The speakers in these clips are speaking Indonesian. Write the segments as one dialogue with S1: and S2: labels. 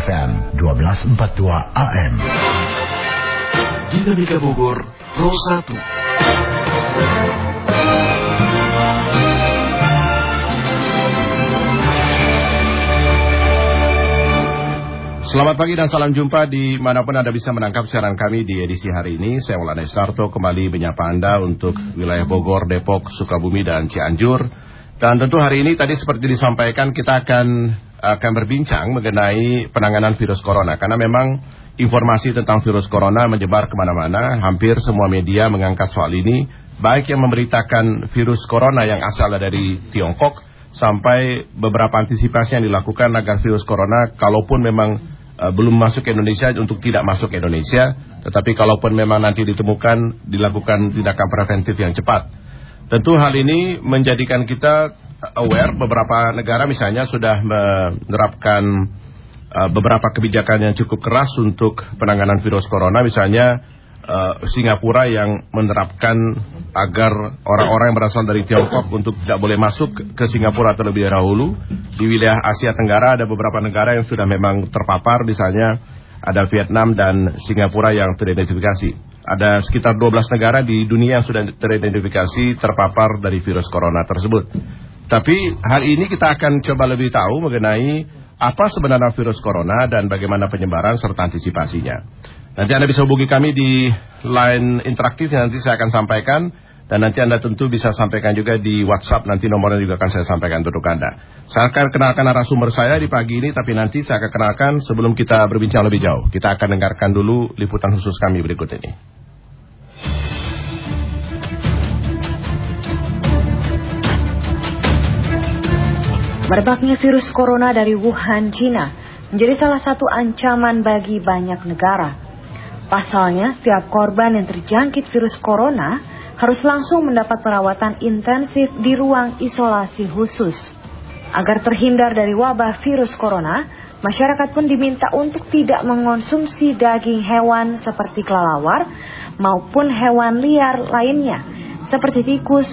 S1: FM 1242 AM.
S2: Dinamika Bogor Pro 1.
S3: Selamat pagi dan salam jumpa di mana pun Anda bisa menangkap siaran kami di edisi hari ini. Saya Maulana Sarto kembali menyapa Anda untuk wilayah Bogor, Depok, Sukabumi, dan Cianjur. Dan tentu hari ini tadi seperti disampaikan kita akan akan berbincang mengenai penanganan virus corona. Karena memang informasi tentang virus corona menyebar ke mana-mana hampir semua media mengangkat soal ini. Baik yang memberitakan virus corona yang asal dari Tiongkok sampai beberapa antisipasi yang dilakukan agar virus corona kalaupun memang uh, belum masuk ke Indonesia untuk tidak masuk ke Indonesia. Tetapi kalaupun memang nanti ditemukan dilakukan tindakan preventif yang cepat. Tentu hal ini menjadikan kita aware beberapa negara misalnya sudah menerapkan uh, beberapa kebijakan yang cukup keras untuk penanganan virus corona. Misalnya uh, Singapura yang menerapkan agar orang-orang yang berasal dari Tiongkok untuk tidak boleh masuk ke Singapura terlebih dahulu. Di wilayah Asia Tenggara ada beberapa negara yang sudah memang terpapar. Misalnya ada Vietnam dan Singapura yang teridentifikasi. Ada sekitar 12 negara di dunia yang sudah teridentifikasi terpapar dari virus corona tersebut tapi hari ini kita akan coba lebih tahu mengenai apa sebenarnya virus corona dan bagaimana penyebaran serta antisipasinya. Nanti Anda bisa hubungi kami di line interaktif yang nanti saya akan sampaikan. Dan nanti Anda tentu bisa sampaikan juga di WhatsApp, nanti nomornya juga akan saya sampaikan untuk Anda. Saya akan kenalkan narasumber saya di pagi ini, tapi nanti saya akan kenalkan sebelum kita berbincang lebih jauh. Kita akan dengarkan dulu liputan khusus kami berikut ini.
S4: Merebaknya virus corona dari Wuhan, China menjadi salah satu ancaman bagi banyak negara. Pasalnya, setiap korban yang terjangkit virus corona harus langsung mendapat perawatan intensif di ruang isolasi khusus. Agar terhindar dari wabah virus corona, masyarakat pun diminta untuk tidak mengonsumsi daging hewan seperti kelelawar maupun hewan liar lainnya, seperti tikus,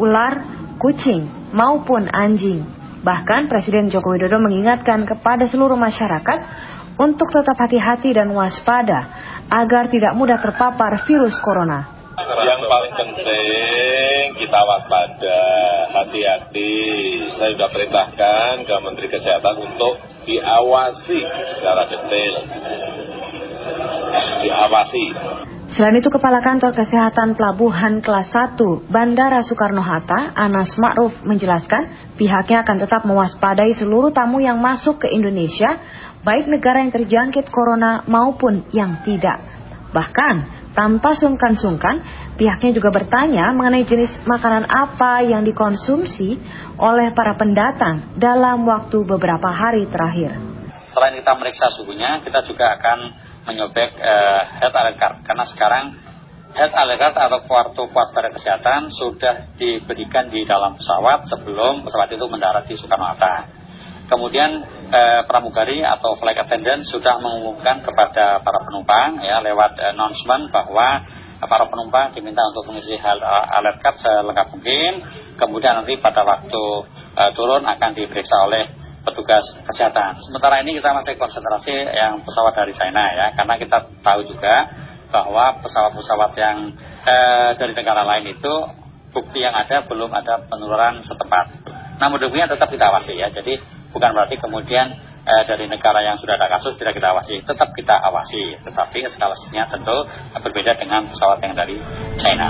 S4: ular, kucing, maupun anjing. Bahkan Presiden Joko Widodo mengingatkan kepada seluruh masyarakat untuk tetap hati-hati dan waspada agar tidak mudah terpapar virus corona.
S5: Yang paling penting kita waspada, hati-hati. Saya sudah perintahkan ke Menteri Kesehatan untuk diawasi secara detail. Diawasi.
S4: Selain itu, Kepala Kantor Kesehatan Pelabuhan Kelas 1 Bandara Soekarno-Hatta, Anas Ma'ruf menjelaskan pihaknya akan tetap mewaspadai seluruh tamu yang masuk ke Indonesia, baik negara yang terjangkit corona maupun yang tidak. Bahkan, tanpa sungkan-sungkan, pihaknya juga bertanya mengenai jenis makanan apa yang dikonsumsi oleh para pendatang dalam waktu beberapa hari terakhir.
S6: Selain kita meriksa suhunya, kita juga akan menyobek uh, health alert card karena sekarang health alert atau kartu waspada kesehatan sudah diberikan di dalam pesawat sebelum pesawat itu mendarat di Soekarno-Hatta. Kemudian eh, pramugari atau flight attendant sudah mengumumkan kepada para penumpang ya lewat announcement bahwa para penumpang diminta untuk mengisi health alert card selengkap mungkin. Kemudian nanti pada waktu eh, turun akan diperiksa oleh petugas kesehatan. Sementara ini kita masih konsentrasi yang pesawat dari China ya, karena kita tahu juga bahwa pesawat-pesawat yang eh, dari negara lain itu bukti yang ada belum ada penurunan setempat. Namun demikian tetap kita awasi ya, jadi bukan berarti kemudian eh, dari negara yang sudah ada kasus tidak kita awasi, tetap kita awasi, tetapi eskalasinya tentu berbeda dengan pesawat yang dari China.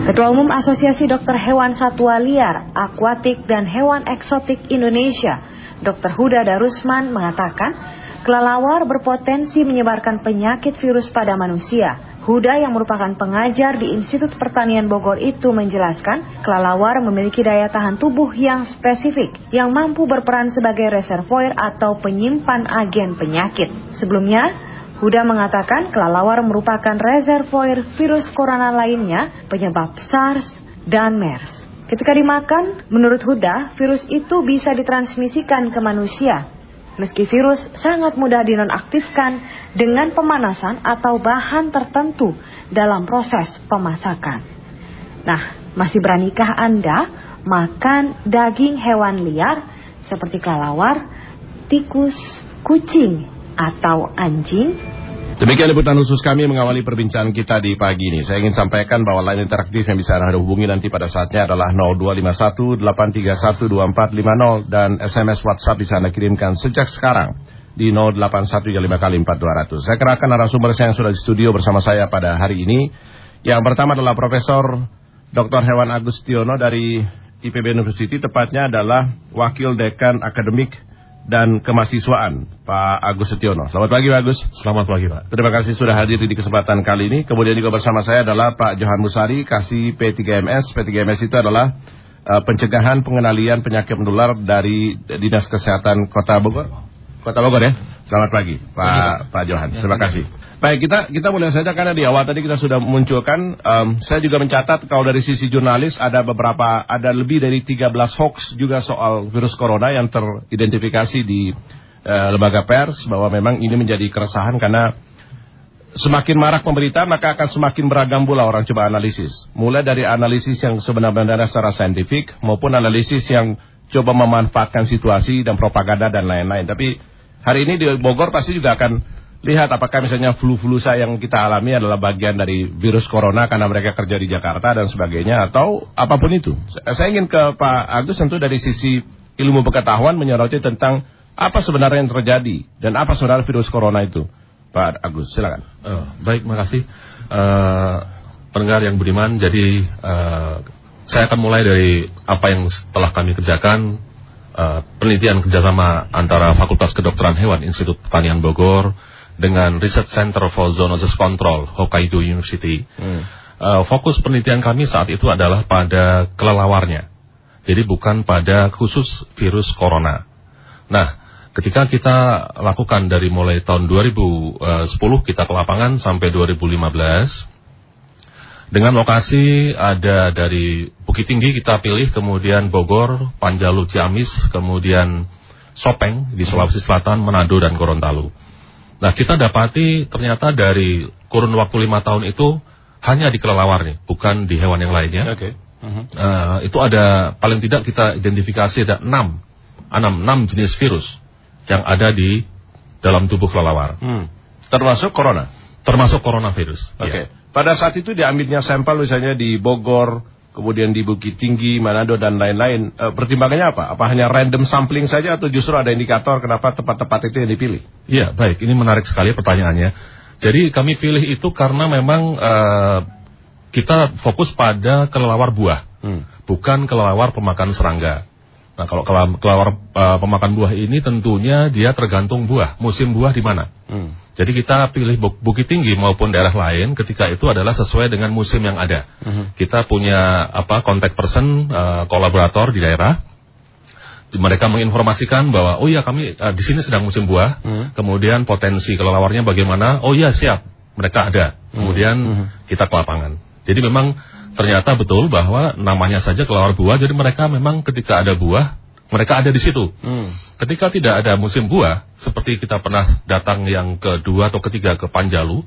S4: Ketua Umum Asosiasi Dokter Hewan Satwa Liar, Akuatik dan Hewan Eksotik Indonesia, Dr. Huda Darusman mengatakan, kelelawar berpotensi menyebarkan penyakit virus pada manusia. Huda yang merupakan pengajar di Institut Pertanian Bogor itu menjelaskan, kelelawar memiliki daya tahan tubuh yang spesifik yang mampu berperan sebagai reservoir atau penyimpan agen penyakit. Sebelumnya, Huda mengatakan kelelawar merupakan reservoir virus corona lainnya penyebab SARS dan MERS. Ketika dimakan, menurut Huda, virus itu bisa ditransmisikan ke manusia. Meski virus sangat mudah dinonaktifkan dengan pemanasan atau bahan tertentu dalam proses pemasakan. Nah, masih beranikah Anda makan daging hewan liar seperti kelelawar, tikus, kucing, atau anjing?
S3: Demikian liputan khusus kami mengawali perbincangan kita di pagi ini. Saya ingin sampaikan bahwa line interaktif yang bisa Anda hubungi nanti pada saatnya adalah 0251 831 2450 dan SMS WhatsApp bisa Anda kirimkan sejak sekarang di 081 kali 4200. Saya kerahkan narasumber saya yang sudah di studio bersama saya pada hari ini. Yang pertama adalah Profesor Dr. Hewan Agustiono dari IPB University, tepatnya adalah Wakil Dekan Akademik dan Kemahsiswaan, Pak Agus Setiono. Selamat pagi, Pak Agus.
S7: Selamat pagi, Pak.
S3: Terima kasih sudah hadir di kesempatan kali ini. Kemudian juga bersama saya adalah Pak Johan Musari, kasih P3MS. P3MS itu adalah uh, pencegahan pengenalian penyakit menular dari Dinas Kesehatan Kota Bogor. Kota Bogor ya. Selamat pagi, Pak Pak Johan. Terima kasih. Baik, kita kita mulai saja karena di awal tadi kita sudah munculkan, um, saya juga mencatat kalau dari sisi jurnalis ada beberapa, ada lebih dari 13 hoax juga soal virus corona yang teridentifikasi di uh, lembaga pers bahwa memang ini menjadi keresahan karena semakin marak pemberitaan maka akan semakin beragam pula orang coba analisis. Mulai dari analisis yang sebenarnya secara saintifik maupun analisis yang coba memanfaatkan situasi dan propaganda dan lain-lain. Tapi hari ini di Bogor pasti juga akan lihat apakah misalnya flu-flu saya yang kita alami adalah bagian dari virus corona karena mereka kerja di Jakarta dan sebagainya atau apa pun itu. Saya ingin ke Pak Agus tentu dari sisi ilmu pengetahuan menyoroti tentang apa sebenarnya yang terjadi dan apa sebenarnya virus corona itu. Pak Agus, silakan.
S7: Uh, baik, makasih. Uh, pendengar yang budiman, jadi uh, saya akan mulai dari apa yang telah kami kerjakan uh, penelitian kerjasama antara Fakultas Kedokteran Hewan Institut Pertanian Bogor dengan Research Center for Zoonosis Control Hokkaido University. Hmm. Uh, fokus penelitian kami saat itu adalah pada kelelawarnya. Jadi bukan pada khusus virus corona. Nah, ketika kita lakukan dari mulai tahun 2010 kita ke lapangan sampai 2015 dengan lokasi ada dari Bukit Tinggi kita pilih, kemudian Bogor, Panjalu, Ciamis, kemudian Sopeng di Sulawesi Selatan, Manado dan Gorontalo. Nah kita dapati ternyata dari kurun waktu lima tahun itu hanya di kelelawar nih, bukan di hewan yang lainnya.
S3: Oke. Okay. Uh -huh.
S7: uh, itu ada paling tidak kita identifikasi ada enam, enam, enam jenis virus yang ada di dalam tubuh kelelawar. Hmm.
S3: Termasuk corona.
S7: Termasuk coronavirus.
S3: Oke. Okay. Ya. Pada saat itu diambilnya sampel misalnya di Bogor, kemudian di Bukit Tinggi, Manado dan lain-lain. E, pertimbangannya apa? Apa hanya random sampling saja atau justru ada indikator kenapa tempat-tempat itu yang dipilih?
S7: Iya, baik. Ini menarik sekali pertanyaannya. Jadi kami pilih itu karena memang e, kita fokus pada kelelawar buah, hmm. bukan kelelawar pemakan serangga. Nah, kalau kelelawar uh, pemakan buah ini tentunya dia tergantung buah, musim buah di mana. Hmm. Jadi kita pilih Bukit Tinggi maupun daerah lain ketika itu adalah sesuai dengan musim yang ada. Hmm. Kita punya apa kontak person uh, kolaborator di daerah. Mereka menginformasikan bahwa oh ya kami uh, di sini sedang musim buah, hmm. kemudian potensi kelelawarnya bagaimana? Oh ya siap, mereka ada. Hmm. Kemudian hmm. kita ke lapangan. Jadi memang ternyata betul bahwa namanya saja kelawar buah, jadi mereka memang ketika ada buah, mereka ada di situ. Hmm. Ketika tidak ada musim buah, seperti kita pernah datang yang kedua atau ketiga ke Panjalu,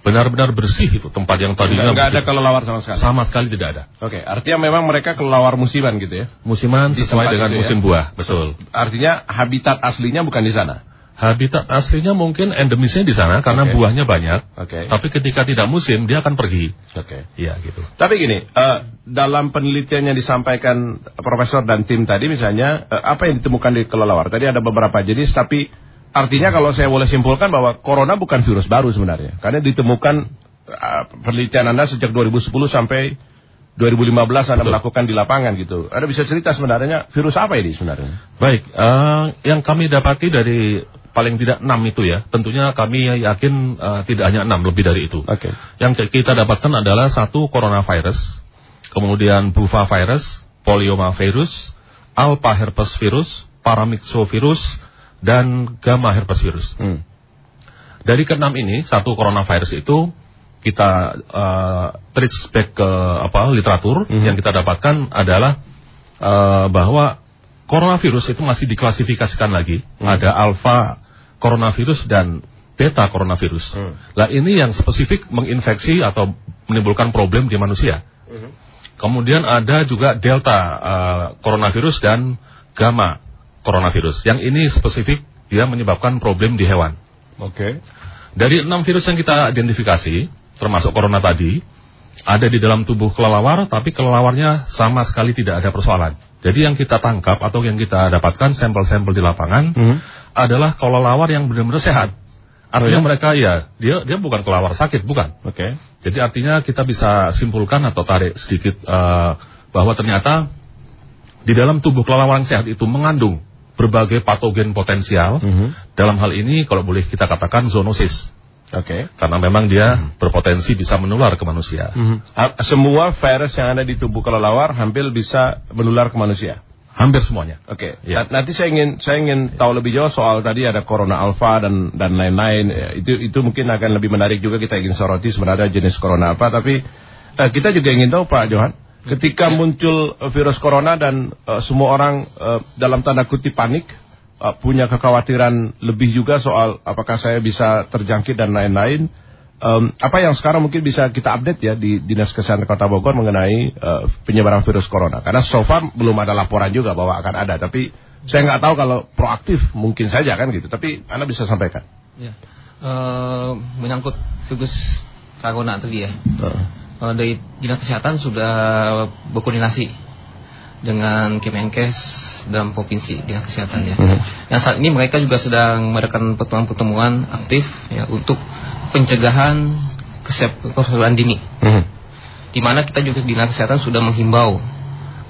S7: benar-benar bersih itu tempat yang tadinya
S3: nggak ada kelelawar sama sekali
S7: sama sekali tidak ada
S3: oke okay, artinya memang mereka kelelawar musiman gitu ya
S7: musiman sesuai dengan ya? musim buah betul
S3: artinya habitat aslinya bukan di sana
S7: Habitat aslinya mungkin endemisnya di sana karena okay. buahnya banyak.
S3: Okay.
S7: Tapi ketika tidak musim dia akan pergi.
S3: Oke.
S7: Okay. Iya gitu.
S3: Tapi gini, uh, dalam penelitian yang disampaikan profesor dan tim tadi misalnya uh, apa yang ditemukan di kelelawar? Tadi ada beberapa jenis tapi artinya kalau saya boleh simpulkan bahwa corona bukan virus baru sebenarnya. Karena ditemukan uh, penelitian Anda sejak 2010 sampai 2015 Anda Betul. melakukan di lapangan gitu. Anda bisa cerita sebenarnya virus apa ini sebenarnya?
S7: Baik, uh, yang kami dapati dari paling tidak enam itu ya. Tentunya kami yakin uh, tidak hanya enam, lebih dari itu.
S3: Okay.
S7: Yang kita dapatkan adalah satu coronavirus, kemudian bufavirus, poliomavirus, alpha herpes virus, paramyxovirus, dan gamma herpes virus. Hmm. Dari keenam ini, satu coronavirus itu kita uh, trace back ke apa literatur -hmm. yang kita dapatkan adalah uh, bahwa coronavirus itu masih diklasifikasikan lagi. Hmm. Ada alpha coronavirus dan beta coronavirus. Hmm. Nah ini yang spesifik menginfeksi atau menimbulkan problem di manusia. Hmm. Kemudian ada juga delta uh, coronavirus dan gamma coronavirus. Yang ini spesifik dia menyebabkan problem di hewan.
S3: Oke.
S7: Dari enam virus yang kita identifikasi, termasuk corona tadi, ada di dalam tubuh kelelawar, tapi kelelawarnya sama sekali tidak ada persoalan. Jadi yang kita tangkap atau yang kita dapatkan sampel-sampel di lapangan
S3: Hmm.
S7: adalah kelelawar yang benar-benar sehat.
S3: Oh,
S7: Artinya
S3: ya?
S7: mereka ya, dia dia bukan kelelawar sakit, bukan.
S3: Oke.
S7: Jadi artinya kita bisa simpulkan atau tarik sedikit eh, bahwa ternyata di dalam tubuh kelelawar yang sehat itu mengandung berbagai patogen potensial.
S3: Mhm.
S7: Dalam hal ini kalau boleh kita katakan zoonosis.
S3: Oke.
S7: Karena memang dia berpotensi bisa menular ke manusia.
S3: Ah, Semua virus yang ada di tubuh kelelawar hampir bisa menular ke manusia.
S7: Hampir semuanya.
S3: Oke.
S7: Ya.
S3: Na- Nanti saya ingin saya ingin tahu lebih jauh soal tadi ada corona alpha dan dan lain-lain. Ya, Itu itu mungkin akan lebih menarik juga kita ingin soroti sebenarnya jenis corona apa. Tapi eh, kita juga ingin tahu Pak Johan, ketika muncul eh, virus corona dan eh, semua orang eh, dalam tanda kutip panik eh, punya kekhawatiran lebih juga soal apakah saya bisa terjangkit dan lain-lain. Em, apa yang sekarang mungkin bisa kita update ya di Dinas Kesehatan Kota Bogor mengenai eh, penyebaran virus corona? Karena so far belum ada laporan juga bahwa akan ada, tapi saya nggak tahu kalau proaktif mungkin saja kan gitu. Tapi Anda bisa sampaikan.
S8: Ya. Eh, menyangkut virus corona tadi ya. Eh, dari dinas kesehatan sudah berkoordinasi dengan Kemenkes dan provinsi dinas kesehatan ya. Yang saat ini mereka juga sedang mengadakan pertemuan-pertemuan aktif ya untuk pencegahan keseluruhan dini. Di mana kita juga di dinas kesehatan sudah menghimbau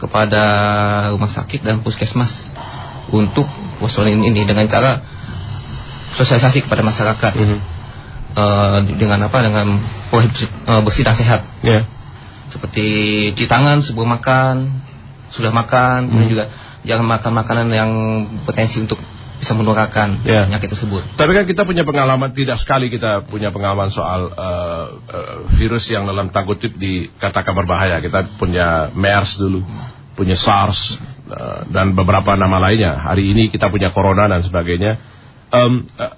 S8: kepada rumah sakit dan puskesmas untuk waspadaan ini dengan cara sosialisasi kepada masyarakat Eh, dengan apa dengan pola hidup eh, bersih dan sehat
S3: Ya.
S8: seperti cuci tangan sebelum makan sudah makan kemudian juga jangan makan makanan yang potensi untuk bisa menularkan
S3: Ya.
S8: penyakit tersebut
S3: Tapi kan kita punya pengalaman tidak sekali kita punya pengalaman soal eh, eh, virus yang dalam tanda kutip dikatakan berbahaya. Kita punya MERS dulu, punya SARS eh, dan beberapa nama lainnya. Hari ini kita punya corona dan sebagainya. Em, eh,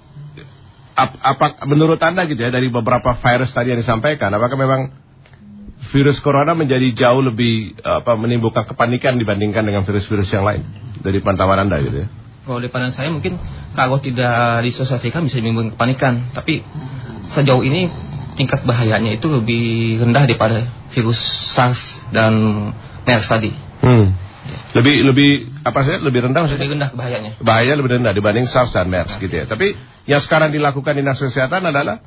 S3: ap- apa menurut anda gitu ya dari beberapa virus tadi yang disampaikan, apakah memang virus corona menjadi jauh lebih apa menimbulkan kepanikan dibandingkan dengan virus-virus yang lain dari pantauan anda gitu ya?
S8: kalau di pandangan saya mungkin kalau tidak disosialisasikan bisa menimbulkan kepanikan tapi sejauh ini tingkat bahayanya itu lebih rendah daripada virus SARS dan MERS tadi
S3: Hmm. Lebih lebih apa sih lebih rendah maksudnya?
S8: lebih rendah bahayanya
S3: Bahaya lebih rendah dibanding SARS dan MERS gitu ya. Tapi yang sekarang dilakukan dinas kesehatan adalah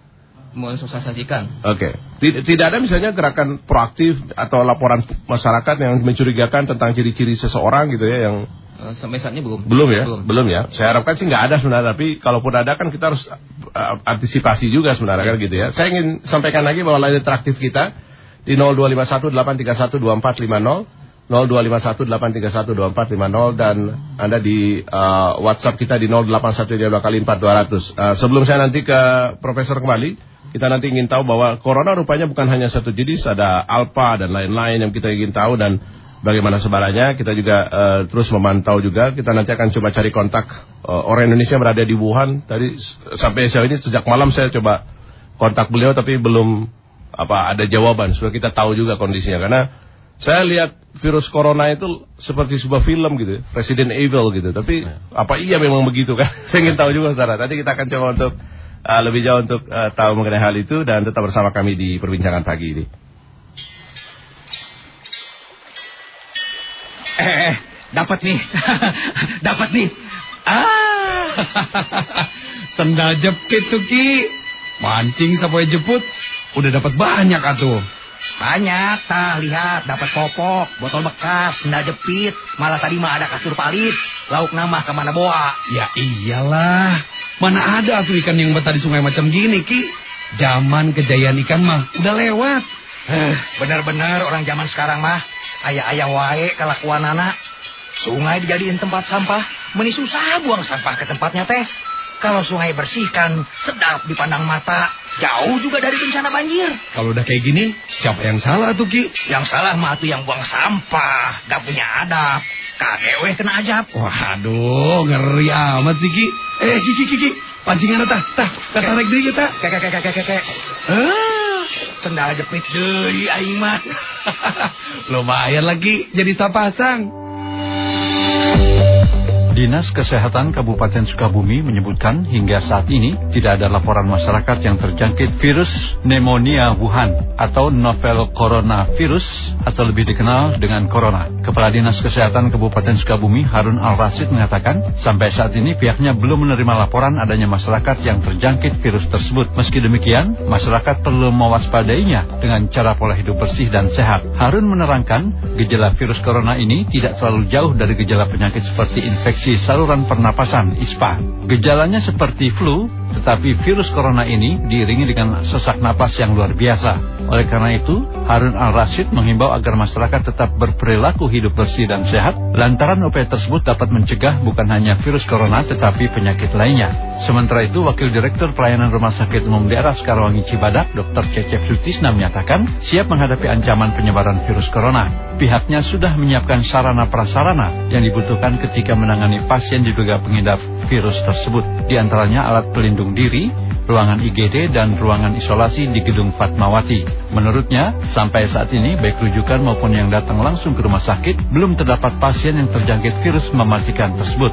S8: mensosialisasikan
S3: oke. Tid- Tidak ada misalnya gerakan proaktif atau laporan masyarakat yang mencurigakan tentang ciri-ciri seseorang gitu ya yang
S8: Eh, sampai saat ini belum
S3: belum ya, belum, ya. Saya harapkan sih nggak ada sebenarnya, tapi kalaupun ada kan kita harus uh, antisipasi juga sebenarnya kan gitu ya. Saya ingin sampaikan lagi bahwa line interaktif kita di 02518312450 02518312450 dan Anda di uh, WhatsApp kita di 081 kali 4200. Uh, sebelum saya nanti ke Profesor kembali, kita nanti ingin tahu bahwa corona rupanya bukan hanya satu jenis, ada alpha dan lain-lain yang kita ingin tahu dan bagaimana sebarannya. Kita juga uh, terus memantau juga. Kita nanti akan coba cari kontak uh, orang Indonesia yang berada di Wuhan. Tadi sampai sejauh ini sejak malam saya coba kontak beliau tapi belum apa ada jawaban. Supaya kita tahu juga kondisinya karena saya lihat virus corona itu seperti sebuah film gitu, ya, Resident Evil gitu. Tapi apa iya memang begitu kan? Saya ingin tahu juga saudara. Nanti kita akan coba untuk uh, lebih jauh untuk uh, tahu mengenai hal itu dan tetap bersama kami di perbincangan pagi ini.
S9: Eh, dapat nih. dapat nih. Ah. Sendal jepit tuh Ki. Mancing sampai jeput. Udah dapat banyak atuh.
S10: Banyak, tah lihat dapat popok, botol bekas, sendal jepit, malah tadi mah ada kasur palit, lauk nama ke mana bawa.
S9: Ya iyalah. Mana ada tuh ikan yang betah di sungai macam gini Ki. Zaman kejayaan ikan mah udah lewat.
S10: Eh, bener-bener orang zaman sekarang mah ayah-ayah wae kelakuan anak. Sungai dijadiin tempat sampah, meni susah buang sampah ke tempatnya teh. Kalau sungai bersihkan, sedap dipandang mata, jauh juga dari bencana banjir.
S9: Kalau udah kayak gini, siapa yang salah tuh Ki?
S10: Yang salah mah tuh yang buang sampah, gak punya adab. Weh kena ajab.
S9: Waduh, ngeri amat sih Ki. Eh Ki Ki Ki, Ki. pancingan tah, tah, tah tarik deh kita.
S10: Kek, kek, kek, kek, kek.
S9: Ah,
S10: Sendal jepit deui aing mah.
S9: lumayan lagi jadi sapasang.
S11: Dinas Kesehatan Kabupaten Sukabumi menyebutkan hingga saat ini tidak ada laporan masyarakat yang terjangkit virus pneumonia Wuhan atau novel coronavirus atau lebih dikenal dengan corona. Kepala Dinas Kesehatan Kabupaten Sukabumi Harun Al-Rasid mengatakan sampai saat ini pihaknya belum menerima laporan adanya masyarakat yang terjangkit virus tersebut. Meski demikian, masyarakat perlu mewaspadainya dengan cara pola hidup bersih dan sehat. Harun menerangkan gejala virus corona ini tidak terlalu jauh dari gejala penyakit seperti infeksi infeksi saluran pernapasan ISPA. Gejalanya seperti flu, tetapi virus corona ini diiringi dengan sesak napas yang luar biasa. Oleh karena itu, Harun Al-Rashid menghimbau agar masyarakat tetap berperilaku hidup bersih dan sehat, lantaran upaya tersebut dapat mencegah bukan hanya virus corona tetapi penyakit lainnya. Sementara itu, Wakil Direktur Pelayanan Rumah Sakit Umum Daerah Sekarwangi Cibadak, Dr. Cecep Sutisna menyatakan siap menghadapi ancaman penyebaran virus corona. Pihaknya sudah menyiapkan sarana prasarana yang dibutuhkan ketika menangani pasien diduga pengidap virus tersebut. Di antaranya alat pelindung diri, ruangan IGD dan ruangan isolasi di gedung Fatmawati. Menurutnya, sampai saat ini baik rujukan maupun yang datang langsung ke rumah sakit belum terdapat pasien yang terjangkit virus mematikan tersebut.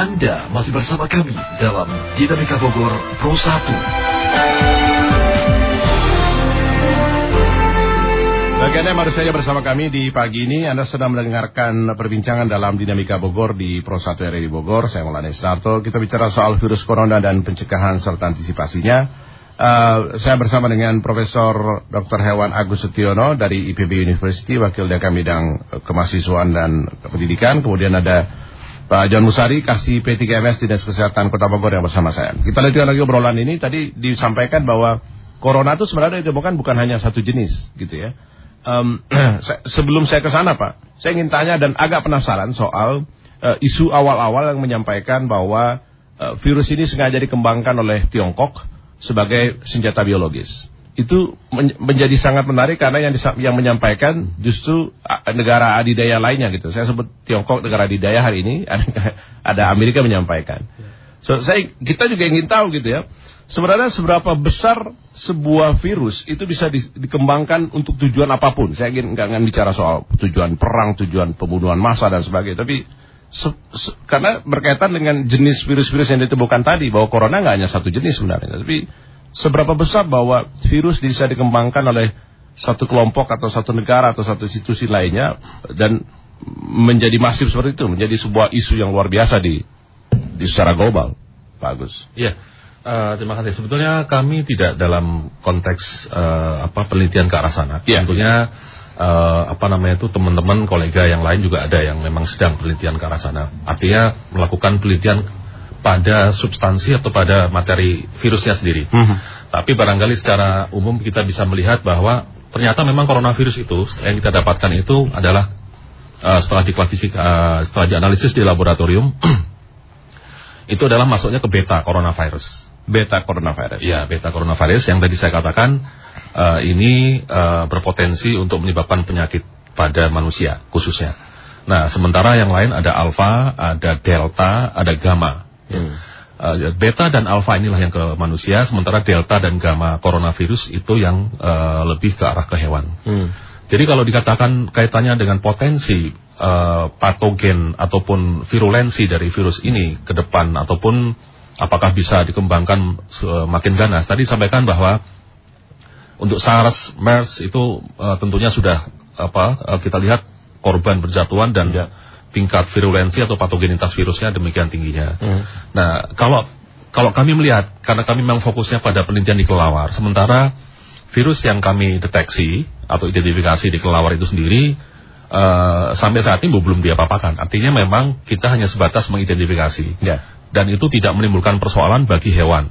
S2: Anda masih bersama kami dalam Dinamika Bogor Pro 1.
S3: Bagi Anda yang baru saja bersama kami di pagi ini, Anda sedang mendengarkan perbincangan dalam Dinamika Bogor di Pro 1 RRI Bogor. Saya Maulana Sarto. Kita bicara soal virus corona dan pencegahan serta antisipasinya. Uh, saya bersama dengan Profesor Dr. Hewan Agus Setiono dari IPB University, Wakil Dekan Bidang Kemahasiswaan dan Pendidikan. Kemudian ada Pak John Musari, Kasih P3MS Dinas Kesehatan Kota Bogor yang bersama saya. Kita lanjutkan lagi obrolan ini. Tadi disampaikan bahwa Corona itu sebenarnya ditemukan bukan hanya satu jenis, gitu ya um, sebelum saya ke sana Pak, saya ingin tanya dan agak penasaran soal uh, isu awal-awal yang menyampaikan bahwa uh, virus ini sengaja dikembangkan oleh Tiongkok sebagai senjata biologis. Itu men menjadi sangat menarik karena yang, yang menyampaikan justru negara adidaya lainnya gitu. Saya sebut Tiongkok negara adidaya hari ini, ada Amerika menyampaikan. So, saya kita juga ingin tahu gitu ya Sebenarnya seberapa besar sebuah virus itu bisa di, dikembangkan untuk tujuan apa pun. Saya ingin nggak akan bicara soal tujuan perang, tujuan pembunuhan massa dan sebagainya. Tapi se, se, karena berkaitan dengan jenis virus-virus yang ditemukan tadi bahwa corona nggak hanya satu jenis sebenarnya. Tapi seberapa besar bahwa virus bisa dikembangkan oleh satu kelompok atau satu negara atau satu institusi lainnya dan menjadi masif seperti itu, menjadi sebuah isu yang luar biasa di di secara global. Bagus.
S7: Iya. Uh, terima kasih. Sebetulnya kami tidak dalam konteks uh, apa penelitian ke arah sana. Yeah. Tentunya uh, apa namanya itu teman-teman kolega yang lain juga ada yang memang sedang penelitian ke arah sana. Artinya melakukan penelitian pada substansi atau pada materi virusnya sendiri. Mm -hmm. Tapi barangkali secara umum kita bisa melihat bahwa ternyata memang coronavirus itu yang kita dapatkan itu adalah uh, setelah diklasifikasi uh, setelah dianalisis di laboratorium itu adalah masuknya ke beta coronavirus
S3: beta coronavirus.
S7: Ya, beta coronavirus yang tadi saya katakan uh, ini uh, berpotensi untuk menyebabkan penyakit pada manusia khususnya. Nah, sementara yang lain ada alfa, ada delta, ada gamma. Hmm. Uh, beta dan alfa inilah yang ke manusia, sementara delta dan gamma coronavirus itu yang uh, lebih ke arah ke hewan. Hmm. Jadi kalau dikatakan kaitannya dengan potensi uh, patogen ataupun virulensi dari virus ini ke depan ataupun apakah bisa dikembangkan semakin ganas. Tadi sampaikan bahwa untuk SARS, MERS itu uh, tentunya sudah apa uh, kita lihat korban berjatuhan dan ya. tingkat virulensi atau patogenitas virusnya demikian tingginya. Hmm. Nah, kalau kalau kami melihat karena kami memang fokusnya pada penelitian di kelelawar, sementara virus yang kami deteksi atau identifikasi di kelelawar itu sendiri uh, sampai saat ini belum diapa-apakan. Artinya memang kita hanya sebatas mengidentifikasi. Ya dan itu tidak menimbulkan persoalan bagi hewan.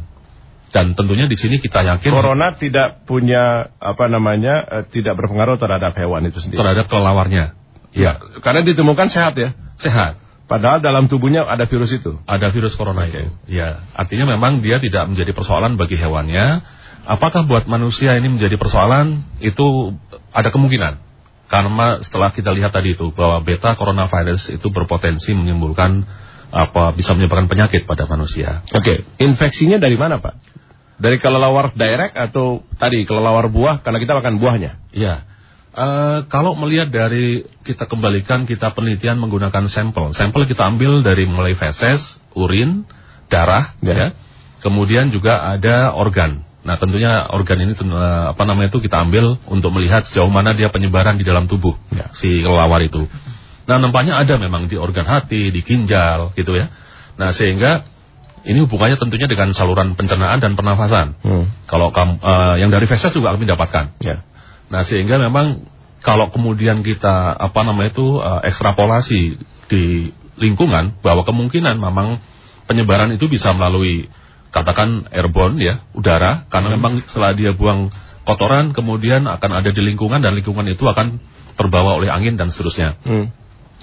S7: Dan tentunya di sini kita yakin
S3: corona tidak punya apa namanya eh, tidak berpengaruh terhadap hewan itu sendiri.
S7: Terhadap kelawarnya.
S3: Ya, karena ditemukan sehat ya.
S7: Sehat.
S3: Padahal dalam tubuhnya ada virus itu.
S7: Ada virus corona okay. itu. Ya, artinya memang dia tidak menjadi persoalan bagi hewannya. Apakah buat manusia ini menjadi persoalan? Itu ada kemungkinan. Karena setelah kita lihat tadi itu bahwa beta coronavirus itu berpotensi menimbulkan apa bisa menyebabkan penyakit pada manusia.
S3: Oke, okay. infeksinya dari mana Pak? Dari kelelawar direct atau tadi kelelawar buah karena kita makan buahnya?
S7: Iya. Uh, kalau melihat dari kita kembalikan kita penelitian menggunakan sampel. Sampel kita ambil dari mulai feses, urin, darah, ya. ya. Kemudian juga ada organ. Nah, tentunya organ ini uh, apa namanya itu kita ambil untuk melihat sejauh mana dia penyebaran di dalam tubuh ya. si kelelawar itu. Nah, nampaknya ada memang di organ hati, di ginjal gitu ya. Nah, sehingga ini hubungannya tentunya dengan saluran pencernaan dan pernafasan. Hmm. Kalau uh, yang dari feses juga kami dapatkan. Ya. Nah, sehingga memang kalau kemudian kita apa namanya itu uh, ekstrapolasi di lingkungan bahwa kemungkinan memang penyebaran itu bisa melalui katakan airborne ya, udara karena hmm. memang setelah dia buang kotoran kemudian akan ada di lingkungan dan lingkungan itu akan terbawa oleh angin dan seterusnya. Hmm.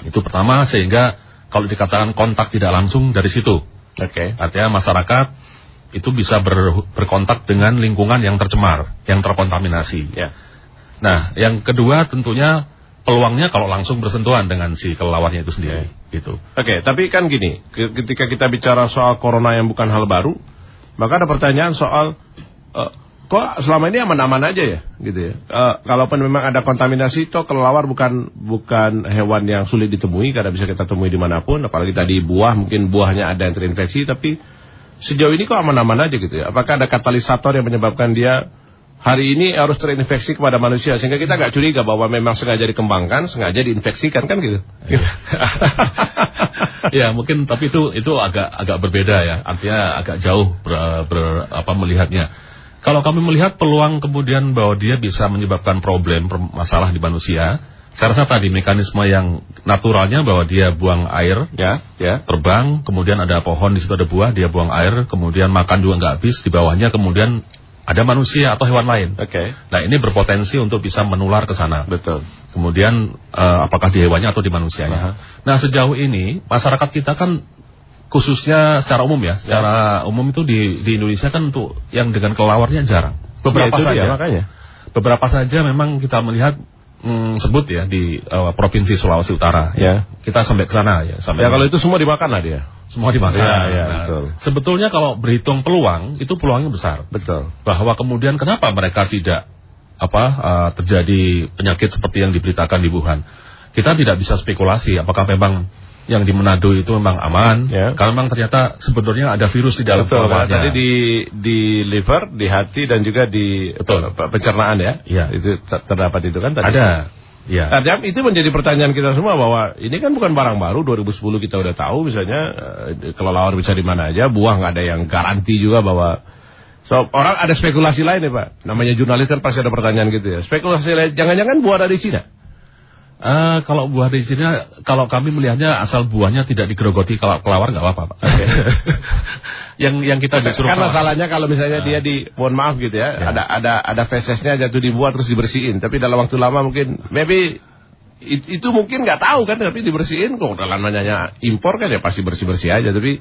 S7: Itu pertama sehingga kalau dikatakan kontak tidak langsung dari situ. Oke. Okay. Artinya masyarakat itu bisa ber, berkontak dengan lingkungan yang tercemar, yang terkontaminasi. Yeah. Nah, yang kedua tentunya peluangnya kalau langsung bersentuhan dengan si kelelawarnya itu sendiri. Okay. Gitu.
S3: Oke, okay, tapi kan gini, ketika kita bicara soal corona yang bukan hal baru, maka ada pertanyaan soal uh, kok selama ini aman-aman aja ya? Gitu ya. Uh, kalaupun memang ada kontaminasi toh kelelawar bukan bukan hewan yang sulit ditemui karena bisa kita temui di mana pun apalagi tadi buah mungkin buahnya ada yang terinfeksi tapi sejauh ini kok aman-aman aja gitu ya. Apakah ada katalisator yang menyebabkan dia hari ini harus terinfeksi kepada manusia sehingga kita nggak curiga bahwa memang sengaja dikembangkan sengaja diinfeksikan kan gitu?
S7: Ya mungkin tapi itu itu agak agak berbeda ya. Artinya agak jauh ber, ber, apa melihatnya kalau kami melihat peluang kemudian bahwa dia bisa menyebabkan problem, masalah di manusia, saya rasa tadi mekanisme yang naturalnya bahwa dia buang air, ya, ya, terbang, kemudian ada pohon di situ ada buah, dia buang air, kemudian makan juga nggak habis, di bawahnya kemudian ada manusia atau hewan lain. Oke. Okay. Nah ini berpotensi untuk bisa menular ke sana. Betul. Kemudian uh, apakah di hewannya atau di manusianya. Uh -huh. Nah sejauh ini masyarakat kita kan khususnya secara umum ya, secara ya. umum itu di di Indonesia kan untuk yang dengan kelawarnya jarang. Beberapa ya, saja. Dia, makanya. Beberapa saja memang kita melihat hmm, sebut ya di uh, provinsi Sulawesi Utara. Ya. Kita sampai ke sana ya. Sampai
S3: ya kalau itu semua dimakan lah dia.
S7: Semua dimakan. Ya, ya, nah, betul. Sebetulnya kalau berhitung peluang itu peluangnya besar.
S3: Betul.
S7: Bahwa kemudian kenapa mereka tidak apa uh, terjadi penyakit seperti yang diberitakan di Wuhan. Kita tidak bisa spekulasi apakah memang yang di Manado itu memang aman. Ya. Kalau memang ternyata sebenarnya ada virus di dalam
S3: Betul, Tadi di di liver, di hati dan juga di Betul. pencernaan ya. ya. Itu terdapat itu kan tadi.
S7: Ada. Ya.
S3: Nah, itu menjadi pertanyaan kita semua bahwa ini kan bukan barang baru 2010 kita udah tahu misalnya uh, kelelawar bisa di mana aja, buah nggak ada yang garansi juga bahwa so orang ada spekulasi lain ya Pak. Namanya jurnalis kan pasti ada pertanyaan gitu ya. Spekulasi lain jangan-jangan buah dari Cina.
S7: Uh, kalau buah di sini, kalau kami melihatnya asal buahnya tidak digerogoti kalau kelawar nggak apa-apa. Okay. yang yang kita disuruh.
S3: Kan masalahnya kalau misalnya uh, dia di, mohon maaf gitu ya, yeah. ada ada ada fesesnya jatuh dibuat terus dibersihin, tapi dalam waktu lama mungkin, maybe it, itu mungkin nggak tahu kan, tapi dibersihin kok dalam namanya impor kan ya pasti bersih bersih aja, tapi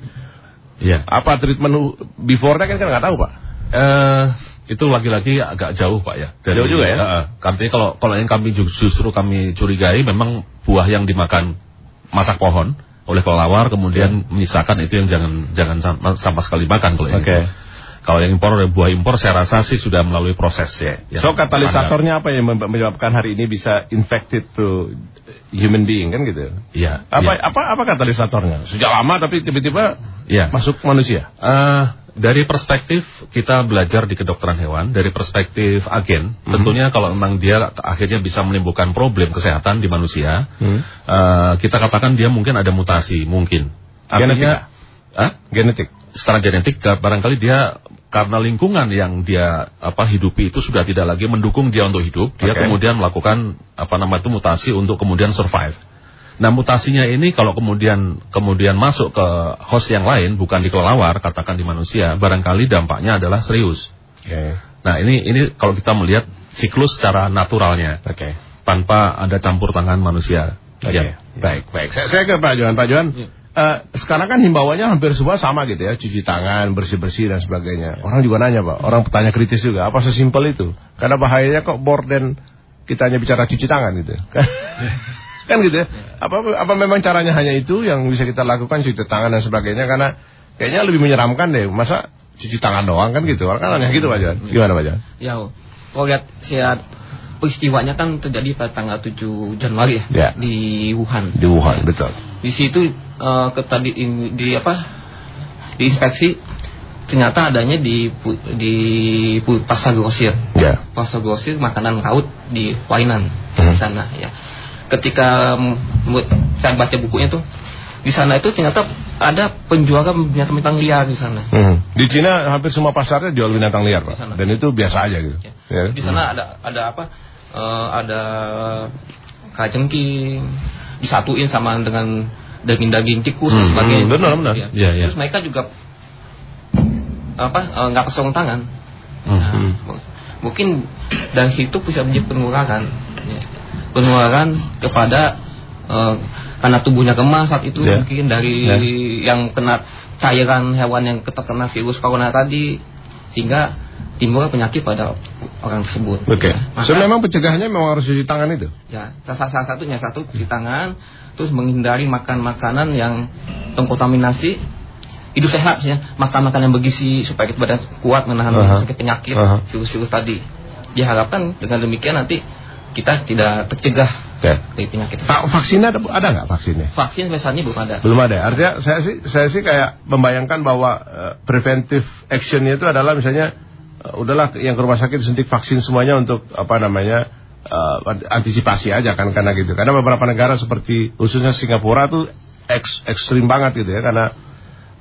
S3: yeah. apa treatment before-nya kan kan nggak tahu pak.
S7: Uh, itu lagi-lagi agak jauh pak ya.
S3: Dari, jauh juga ya.
S7: Uh, kalau kalau yang kami justru kami curigai memang buah yang dimakan masak pohon oleh kelelawar kemudian ya. menyisakan itu yang jangan jangan sama, sama sekali makan kalau okay. Kalau yang impor buah impor saya rasa sih sudah melalui proses ya.
S3: So katalisatornya apa yang menyebabkan hari ini bisa infected to human being kan gitu?
S7: Iya.
S3: Apa
S7: ya.
S3: apa apa katalisatornya? Sejak lama tapi tiba-tiba ya. masuk manusia.
S7: Uh, dari perspektif kita belajar di kedokteran hewan, dari perspektif agen, hmm. tentunya kalau memang dia akhirnya bisa menimbulkan problem kesehatan di manusia, hmm. uh, kita katakan dia mungkin ada mutasi, mungkin.
S3: Artinya,
S7: Genetik. Genetik. Secara genetik, barangkali dia karena lingkungan yang dia apa hidupi itu sudah tidak lagi mendukung dia untuk hidup, dia okay. kemudian melakukan apa nama itu mutasi untuk kemudian survive. Nah mutasinya ini kalau kemudian kemudian masuk ke host yang lain bukan di kelelawar katakan di manusia barangkali dampaknya adalah serius. Okay. Nah ini ini kalau kita melihat siklus secara naturalnya, okay. tanpa ada campur tangan manusia.
S3: Okay. Ya. Baik baik. Saya, saya ke Pak Johan. Pak Johan. Ya. Uh, sekarang kan himbauannya hampir semua sama gitu ya, cuci tangan, bersih-bersih dan sebagainya. Orang juga nanya Pak, orang bertanya kritis juga, apa sesimpel itu? Karena bahayanya kok than kita hanya bicara cuci tangan gitu. Kan gitu ya. Apa apa memang caranya hanya itu yang bisa kita lakukan cuci tangan dan sebagainya karena kayaknya lebih menyeramkan deh. Masa cuci tangan doang kan gitu. Orang kan hanya gitu Pak Jan. Gimana Pak Jan?
S8: Ya, kalau lihat saya peristiwanya kan terjadi pada tanggal 7 Januari ya,
S3: Ya.
S8: di Wuhan.
S3: Di Wuhan, betul.
S8: Di situ eh, ke tadi di, apa? Di inspeksi ternyata adanya di di pasar grosir.
S3: Ya.
S8: Pasar grosir makanan laut di Wainan
S3: Hmm.
S8: di sana ya. Ketika saya baca bukunya tuh di sana itu ternyata ada penjualan binatang-binatang liar di sana.
S3: Hmm. Di Cina hampir semua pasarnya jual binatang liar, Pak. Dan itu biasa aja gitu. Ya.
S8: Di sana ada ada apa? eh, ada kajengking disatuin sama dengan daging-daging tikus dan
S3: Hmm,
S8: sebagainya.
S3: hmm, benar, benar.
S8: Ya.
S7: Iya, iya.
S8: Terus mereka juga apa eh, nggak kosong tangan.
S3: Hmm.
S8: Nah, mu- mungkin dari situ bisa menjadi penularan, ya. Penularan kepada eh, karena tubuhnya kemas saat itu
S3: Ya.
S8: mungkin dari
S3: Ya.
S8: yang kena cairan hewan yang terkena virus corona tadi sehingga timbul penyakit pada orang tersebut.
S3: Oke.
S8: Ya. Maka-
S3: So memang pencegahannya memang harus cuci tangan itu.
S8: Ya, salah, salah satunya satu cuci tangan, terus menghindari makan makanan yang terkontaminasi, hidup sehat ya, makan makanan yang bergizi supaya kita badan kuat menahan
S3: Aha.
S8: sakit penyakit, virus-virus tadi. Diharapkan dengan demikian nanti kita tidak tercegah
S3: Ya.
S8: dari penyakit.
S3: Pak, vaksinnya ada, ada nggak vaksinnya?
S8: Vaksin misalnya belum ada.
S3: Belum ada. Artinya saya sih saya sih kayak membayangkan bahwa eh, preventive actionnya itu adalah misalnya eh, udahlah yang ke rumah sakit suntik vaksin semuanya untuk apa namanya eh, antisipasi aja kan karena gitu. Karena beberapa negara seperti khususnya Singapura tuh eks, ekstrim banget gitu ya karena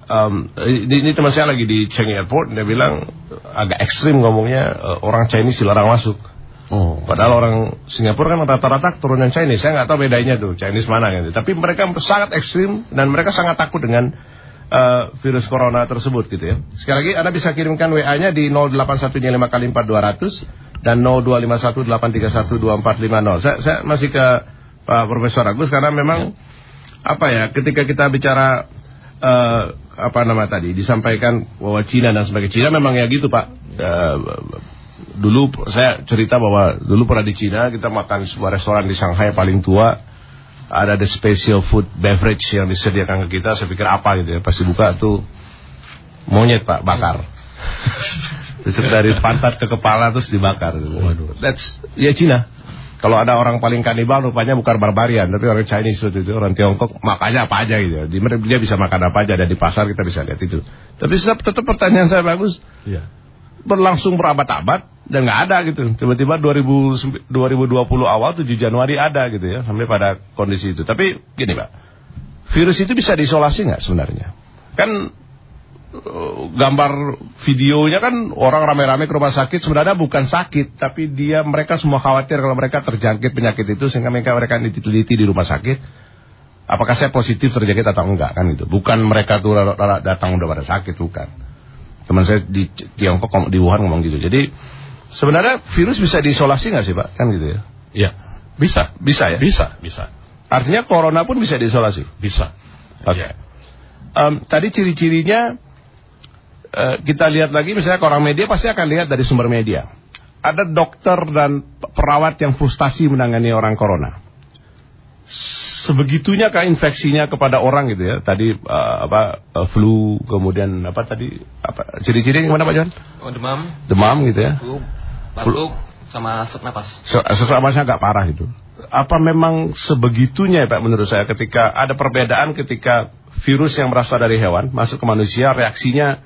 S3: em, ini, ini teman saya lagi di Changi Airport dia bilang agak ekstrim ngomongnya eh, orang Chinese dilarang masuk.
S7: Oh.
S3: Padahal orang Singapura kan rata-rata keturunan Chinese. Saya nggak tahu bedanya tuh Chinese mana gitu. Tapi mereka sangat ekstrim dan mereka sangat takut dengan eh, virus corona tersebut gitu ya. Sekali lagi Anda bisa kirimkan WA-nya di 0815 kali 4200 dan 0251 Saya, saya masih ke Pak Profesor Agus karena memang apa ya ketika kita bicara eh, apa nama tadi disampaikan bahwa Cina dan sebagainya Cina memang ya gitu Pak Eh, dulu saya cerita bahwa dulu pernah di Cina kita makan sebuah restoran di Shanghai paling tua. Ada the special food beverage yang disediakan ke kita. Saya pikir apa gitu ya pasti buka tuh monyet pak bakar. Terus dari pantat ke kepala terus dibakar gitu. Waduh. that's ya Cina. Kalau ada orang paling kanibal rupanya bukan barbarian tapi orang Chinese waktu itu orang Tiongkok makanya apa aja gitu. Dia, dia bisa makan apa aja dan di pasar kita bisa lihat itu. Tapi tetap, tetap pertanyaan saya bagus.
S7: Iya.
S3: Berlangsung berabad-abad dan nggak ada gitu. Tiba-tiba 2000 2020 awal 7 Januari ada gitu ya sampai pada kondisi itu. Tapi gini Pak, virus itu bisa diisolasi nggak sebenarnya? Kan eh, gambar videonya kan orang rame-rame ke rumah sakit sebenarnya bukan sakit tapi dia mereka semua khawatir kalau mereka terjangkit penyakit itu sehingga mereka mereka diteliti di rumah sakit apakah saya positif terjangkit atau enggak kan itu bukan mereka tuh datang udah pada sakit bukan teman saya di Tiongkok di Wuhan ngomong gitu. Jadi sebenarnya virus bisa diisolasi nggak sih Pak? Kan gitu ya?
S7: Iya. Bisa.
S3: Bisa ya?
S7: Bisa, bisa.
S3: Artinya corona pun bisa diisolasi.
S7: Bisa.
S3: Oke. Em, tadi ciri-cirinya eh, kita lihat lagi misalnya orang media pasti akan lihat dari sumber media. Ada dokter dan perawat yang frustasi menangani orang corona. Sebegitunya kah infeksinya kepada orang gitu ya? Tadi eh, apa eh, flu kemudian apa tadi apa ciri-ciri gimana Pak John?
S8: Oh, demam,
S3: Demam gitu ya?
S8: flu, batuk, sama sesak napas.
S3: Se- sesak napasnya agak parah itu. Apa memang sebegitunya ya Pak menurut saya ketika ada perbedaan ketika virus yang berasal dari hewan masuk ke manusia reaksinya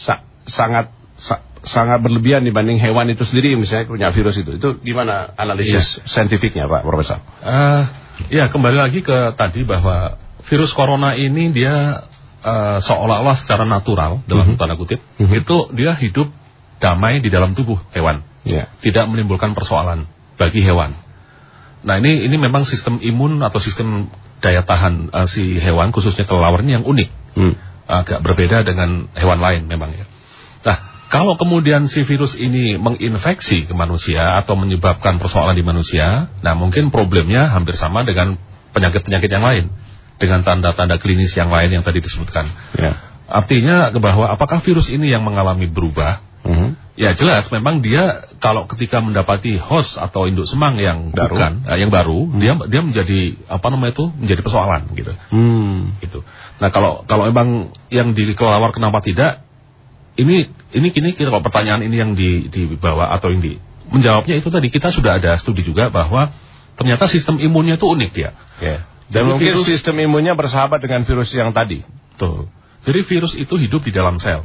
S3: sa- sangat sa- sangat berlebihan dibanding hewan itu sendiri misalnya punya virus itu. Itu gimana analisis saintifiknya Pak Profesor?
S7: Eh, ya kembali lagi ke tadi bahwa virus corona ini dia eh, seolah-olah secara natural dalam
S3: Mhm.
S7: tanda kutip
S3: Mhm.
S7: itu dia hidup damai di dalam tubuh hewan,
S3: Ya.
S7: tidak menimbulkan persoalan bagi hewan. Nah ini ini memang sistem imun atau sistem daya tahan eh, si hewan khususnya kelelawar ini yang unik,
S3: Hmm.
S7: agak berbeda dengan hewan lain memang ya. Kalau kemudian si virus ini menginfeksi ke manusia atau menyebabkan persoalan di manusia, nah mungkin problemnya hampir sama dengan penyakit-penyakit yang lain, dengan tanda-tanda klinis yang lain yang tadi disebutkan.
S3: Ya.
S7: Artinya bahwa apakah virus ini yang mengalami berubah?
S3: Mhm.
S7: Ya jelas, memang dia kalau ketika mendapati host atau induk semang yang
S3: Baru.
S7: bukan, eh, yang baru, dia dia menjadi apa namanya itu menjadi persoalan gitu.
S3: Hmm.
S7: Gitu. Nah kalau kalau memang yang di kelelawar kenapa tidak? Ini ini kini kita kalau pertanyaan ini yang di, dibawa atau yang di menjawabnya itu tadi kita sudah ada studi juga bahwa ternyata sistem imunnya itu unik ya.
S3: Yeah. Dan Jadi mungkin virus, sistem imunnya bersahabat dengan virus yang tadi.
S7: Tuh. Jadi virus itu hidup di dalam sel.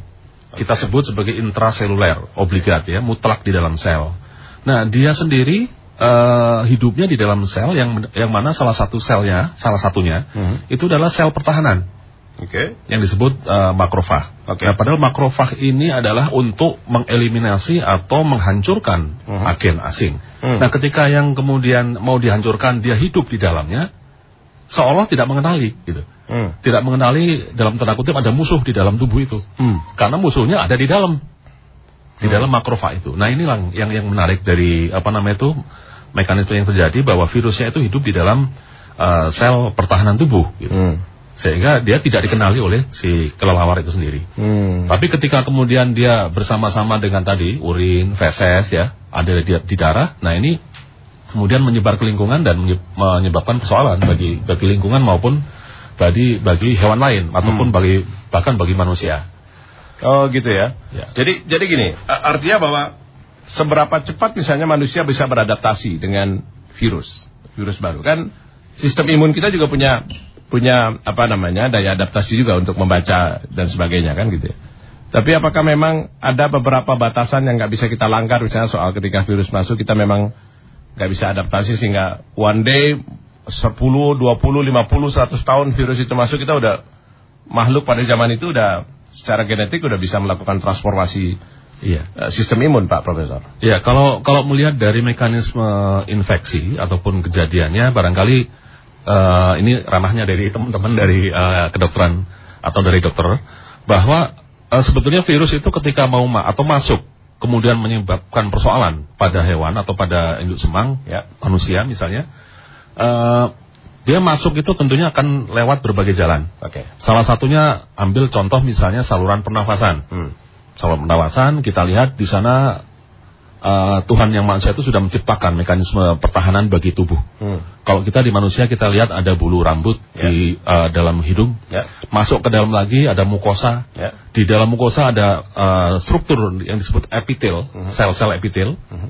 S7: Kita sebut sebagai intraseluler, obligat ya, mutlak di dalam sel. Nah, dia sendiri uh, hidupnya di dalam sel yang yang mana salah satu selnya, salah satunya hmm. itu adalah sel pertahanan.
S3: Oke. Okay.
S7: Yang disebut uh, makrofag.
S3: Okay.
S7: Nah, padahal makrofag ini adalah untuk mengeliminasi atau menghancurkan uh-huh. agen asing. Hmm. Nah, ketika yang kemudian mau dihancurkan dia hidup di dalamnya, seolah tidak mengenali gitu. Hmm. Tidak mengenali dalam tanda kutip ada musuh di dalam tubuh itu. Hmm. Karena musuhnya ada di dalam. Di hmm. dalam makrofag itu. Nah, inilah yang yang menarik dari apa namanya itu mekanisme yang terjadi bahwa virusnya itu hidup di dalam uh, sel pertahanan tubuh gitu. Hmm sehingga dia tidak dikenali oleh si kelelawar itu sendiri. Hmm. Tapi ketika kemudian dia bersama-sama dengan tadi urin, feses ya, ada di, di darah, nah ini kemudian menyebar ke lingkungan dan menyebabkan persoalan bagi bagi lingkungan maupun bagi bagi hewan lain ataupun hmm. bagi bahkan bagi manusia.
S3: Oh gitu ya. ya. Jadi jadi gini, artinya bahwa seberapa cepat misalnya manusia bisa beradaptasi dengan virus virus baru kan sistem imun kita juga punya punya apa namanya daya adaptasi juga untuk membaca dan sebagainya kan gitu ya. Tapi apakah memang ada beberapa batasan yang nggak bisa kita langgar misalnya soal ketika virus masuk kita memang nggak bisa adaptasi sehingga one day 10, 20, 50, 100 tahun virus itu masuk kita udah makhluk pada zaman itu udah secara genetik udah bisa melakukan transformasi iya. Eh, sistem imun Pak Profesor.
S7: Iya, kalau kalau melihat dari mekanisme infeksi ataupun kejadiannya barangkali uh, ini ranahnya dari teman-teman dari uh, kedokteran atau dari dokter bahwa uh, sebetulnya virus itu ketika mau ma atau masuk kemudian menyebabkan persoalan pada hewan atau pada induk semang ya. manusia misalnya uh, dia masuk itu tentunya akan lewat berbagai jalan.
S3: Okay.
S7: Salah satunya ambil contoh misalnya saluran pernafasan. Hmm. Saluran pernafasan kita lihat di sana uh, Tuhan yang Maha itu sudah menciptakan mekanisme pertahanan bagi tubuh. Hmm. Kalau kita di manusia kita lihat ada bulu rambut yeah. di uh, dalam hidung, yeah. masuk ke dalam lagi ada mukosa, yeah. di dalam mukosa ada uh, struktur yang disebut epitel, hmm. sel-sel epitel. Hmm.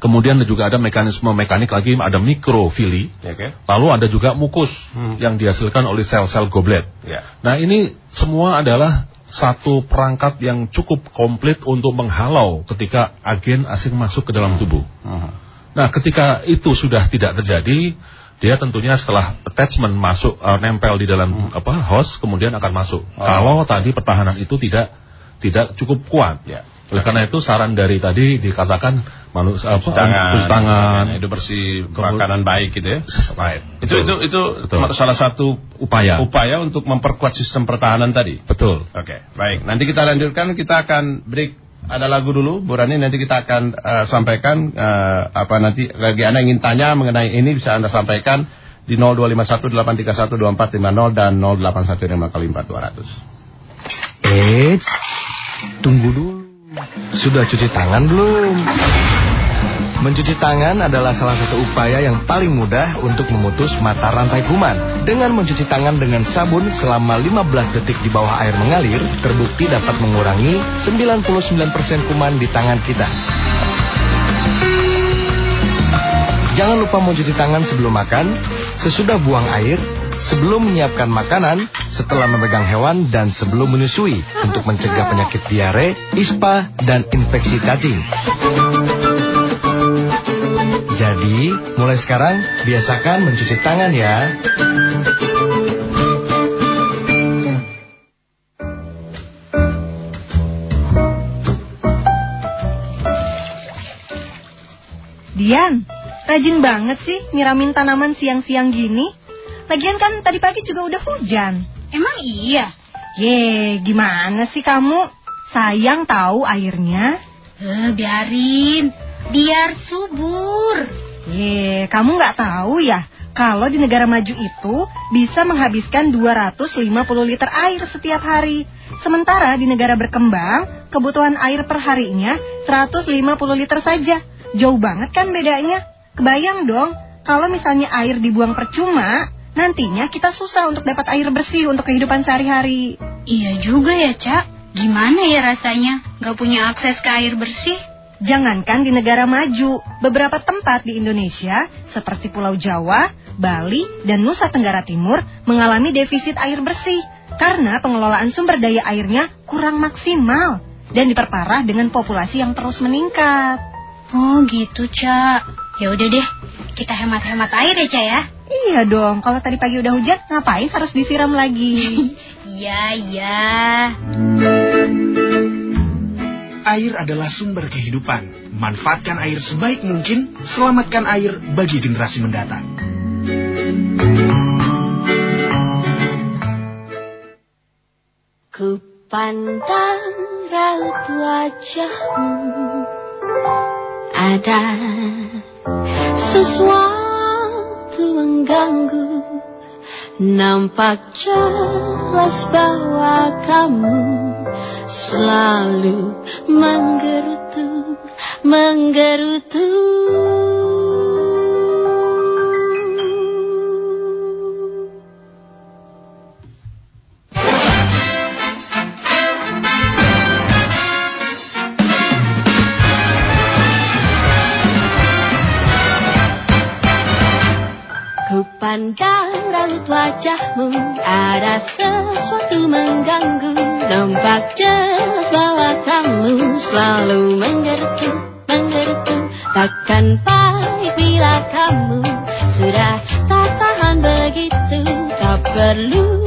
S7: Kemudian juga ada mekanisme mekanik lagi, ada mikrofili.
S3: Okay.
S7: Lalu ada juga mukus hmm. yang dihasilkan oleh sel-sel goblet.
S3: Yeah.
S7: Nah ini semua adalah satu perangkat yang cukup komplit untuk menghalau ketika agen asing masuk ke dalam tubuh. Hmm. Nah, ketika itu sudah tidak terjadi, dia tentunya setelah attachment masuk uh, nempel di dalam hmm. apa host kemudian akan masuk. Oh. Kalau tadi pertahanan itu tidak tidak cukup kuat.
S3: Ya.
S7: Oleh karena itu saran dari tadi dikatakan manusia
S3: apa tangan,
S7: tangan
S3: itu bersih makanan baik gitu ya.
S7: Right.
S3: Itu itu itu Betul. salah satu
S7: upaya
S3: upaya untuk memperkuat sistem pertahanan tadi.
S7: Betul.
S3: Oke, okay. baik. Nanti kita lanjutkan kita akan break ada lagu dulu Bu Rani nanti kita akan uh, sampaikan uh, apa nanti bagi Anda ingin tanya mengenai ini bisa Anda sampaikan di 02518312450 dan 0815 kali 4200.
S12: Eits, tunggu dulu. Sudah cuci tangan belum? Mencuci tangan adalah salah satu upaya yang paling mudah untuk memutus mata rantai kuman. Dengan mencuci tangan dengan sabun selama 15 detik di bawah air mengalir, terbukti dapat mengurangi 99% kuman di tangan kita. Jangan lupa mencuci tangan sebelum makan, sesudah buang air, sebelum menyiapkan makanan, setelah memegang hewan, dan sebelum menyusui untuk mencegah penyakit diare, ispa, dan infeksi cacing. Jadi, mulai sekarang biasakan mencuci tangan ya.
S13: Dian, rajin banget sih nyiramin tanaman siang-siang gini. Lagian kan tadi pagi juga udah hujan.
S14: Emang iya?
S13: Ye, gimana sih kamu? Sayang tahu airnya.
S14: Eh, biarin. Biar subur.
S13: Ye, kamu nggak tahu ya? Kalau di negara maju itu bisa menghabiskan 250 liter air setiap hari. Sementara di negara berkembang, kebutuhan air per harinya 150 liter saja. Jauh banget kan bedanya? Kebayang dong, kalau misalnya air dibuang percuma, Nantinya kita susah untuk dapat air bersih untuk kehidupan sehari-hari.
S14: Iya juga ya, Cak. Gimana ya rasanya gak punya akses ke air bersih?
S13: Jangankan di negara maju, beberapa tempat di Indonesia seperti Pulau Jawa, Bali, dan Nusa Tenggara Timur mengalami defisit air bersih karena pengelolaan sumber daya airnya kurang maksimal dan diperparah dengan populasi yang terus meningkat.
S14: Oh gitu, Cak. Ya udah deh, kita hemat-hemat air ya, Cak ya.
S13: Iya dong, kalau tadi pagi udah hujan, ngapain harus disiram lagi?
S14: Iya, iya.
S15: Air adalah sumber kehidupan. Manfaatkan air sebaik mungkin, selamatkan air bagi generasi mendatang.
S16: Ku pandang raut wajahmu Ada sesuatu mengganggu Nampak jelas bahwa kamu selalu menggerutu, menggerutu. Pandang raut wajahmu Ada sesuatu mengganggu. Nampak jelas bahwa kamu Selalu menggerutu, menggerutu Takkan baik bila kamu Sudah tak tahan begitu. Tak perlu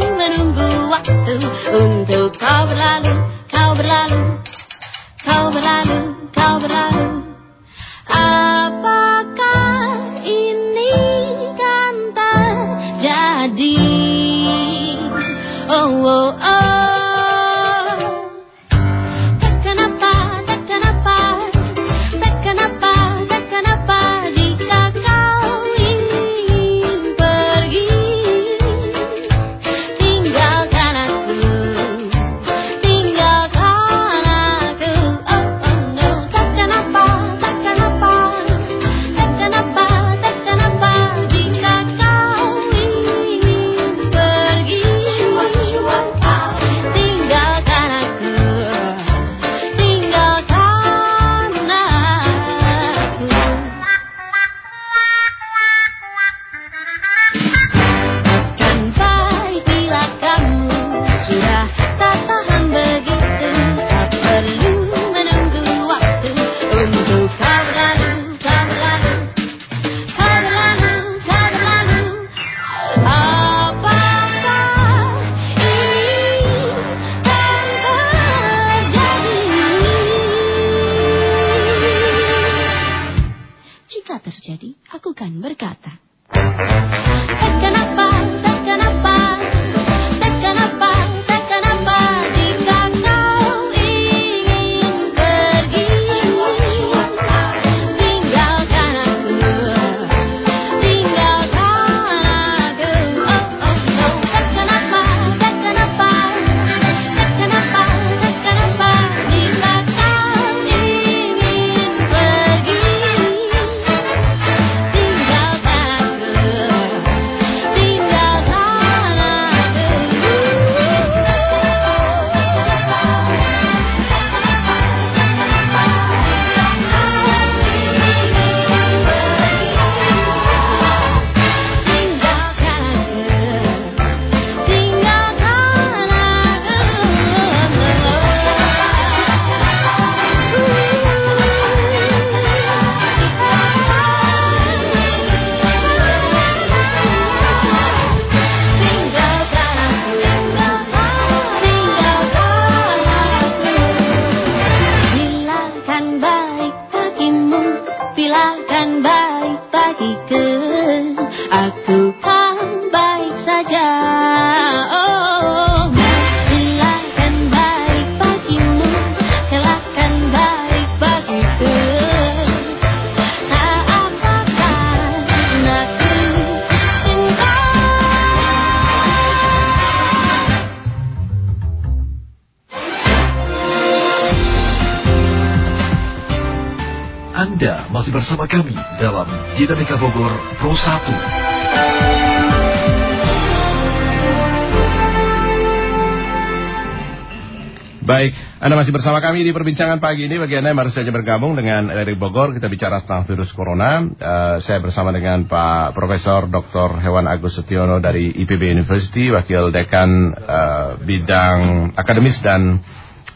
S2: bersama kami dalam Dinamika Bogor Pro 1.
S3: Baik, Anda masih bersama kami di perbincangan pagi ini. Bagi Anda yang baru saja bergabung dengan dari Bogor, kita bicara tentang virus corona. Uh, saya bersama dengan Pak Profesor Dr. Hewan Agus Setiono dari IPB University, Wakil Dekan uh, Bidang Akademis dan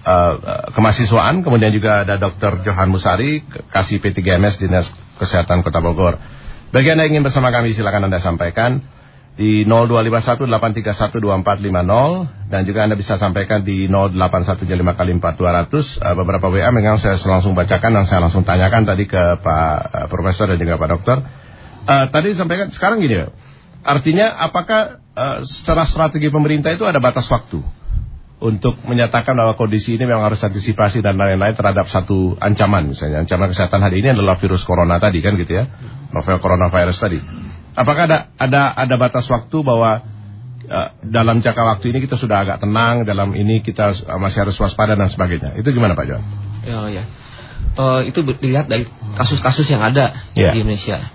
S3: uh, Kemahasiswaan. Kemudian juga ada Dr. Johan Musari, Kasih P3MS Dinas Kesehatan Kota Bogor. Bagi Anda ingin bersama kami, silakan Anda sampaikan di 0251-831-2450 dan juga Anda bisa sampaikan di 0815 kali 4200 uh, beberapa WA memang saya langsung bacakan dan saya langsung tanyakan tadi ke Pak uh, Profesor dan juga Pak Dokter uh, tadi sampaikan sekarang gini artinya apakah uh, secara strategi pemerintah itu ada batas waktu untuk menyatakan bahwa kondisi ini memang harus antisipasi dan lain-lain terhadap satu ancaman misalnya ancaman kesehatan hari ini adalah virus corona tadi kan gitu ya novel coronavirus tadi Apakah ada ada ada batas waktu bahwa uh, dalam jangka waktu ini kita sudah agak tenang, dalam ini kita masih harus waspada dan sebagainya. Itu gimana Pak John?
S8: Oh ya. Uh, itu dilihat dari kasus-kasus yang ada yeah. di Indonesia.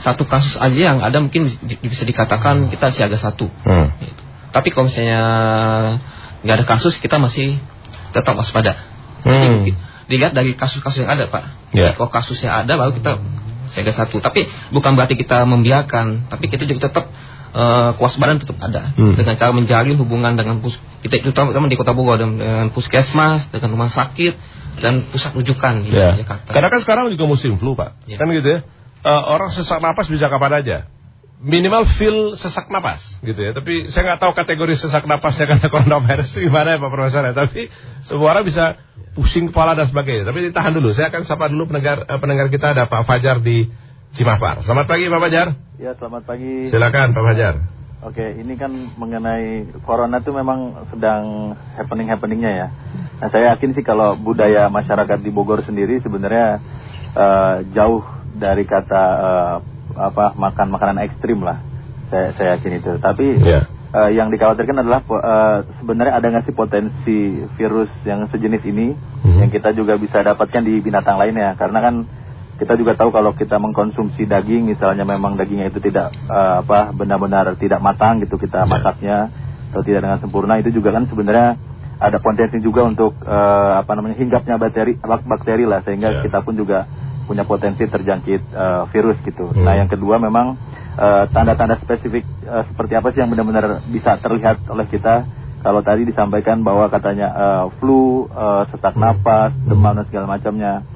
S8: Satu kasus aja yang ada mungkin bisa dikatakan kita siaga satu. Hmm. Tapi kalau misalnya nggak ada kasus kita masih tetap waspada. Hmm. Jadi, dilihat dari kasus-kasus yang ada Pak. Yeah. Kalau kasusnya ada baru kita siaga satu. Tapi bukan berarti kita membiarkan, tapi kita juga tetap uh, kewaspadaan tetap ada hmm. dengan cara menjalin hubungan dengan pus kita itu terutama di Kota Bogor dengan puskesmas, dengan rumah sakit dan pusat rujukan di
S3: ya. Jakarta. Karena kan sekarang juga musim flu pak, ya. kan gitu ya. Uh, orang sesak napas bisa kapan aja minimal feel sesak napas gitu ya. Tapi saya nggak tahu kategori sesak napasnya karena coronavirus itu gimana ya Pak Profesor ya. Tapi semua orang bisa pusing kepala dan sebagainya. Tapi ditahan dulu. Saya akan sapa dulu pendengar eh, pendengar kita ada Pak Fajar di Cimapar. Selamat pagi Pak Fajar.
S17: Ya selamat pagi.
S3: Silakan Pak Fajar.
S17: Oke, ini kan mengenai corona itu memang sedang happening-happeningnya ya. Nah, saya yakin sih kalau budaya masyarakat di Bogor sendiri sebenarnya uh, jauh dari kata uh, apa makan makanan ekstrim lah saya saya yakin itu tapi yeah. uh, yang dikhawatirkan adalah uh, sebenarnya ada nggak sih potensi virus yang sejenis ini mm-hmm. yang kita juga bisa dapatkan di binatang lainnya karena kan kita juga tahu kalau kita mengkonsumsi daging misalnya memang dagingnya itu tidak uh, apa benar-benar tidak matang gitu kita yeah. masaknya atau tidak dengan sempurna itu juga kan sebenarnya ada potensi juga untuk uh, apa namanya hinggapnya bakteri bakteri lah sehingga yeah. kita pun juga punya potensi terjangkit uh, virus gitu. Hmm. Nah yang kedua memang eh, tanda-tanda uh, spesifik uh, seperti apa sih yang benar-benar bisa terlihat oleh kita. Kalau tadi disampaikan bahwa katanya uh, flu, uh, sesak hmm. napas, demam dan segala macamnya.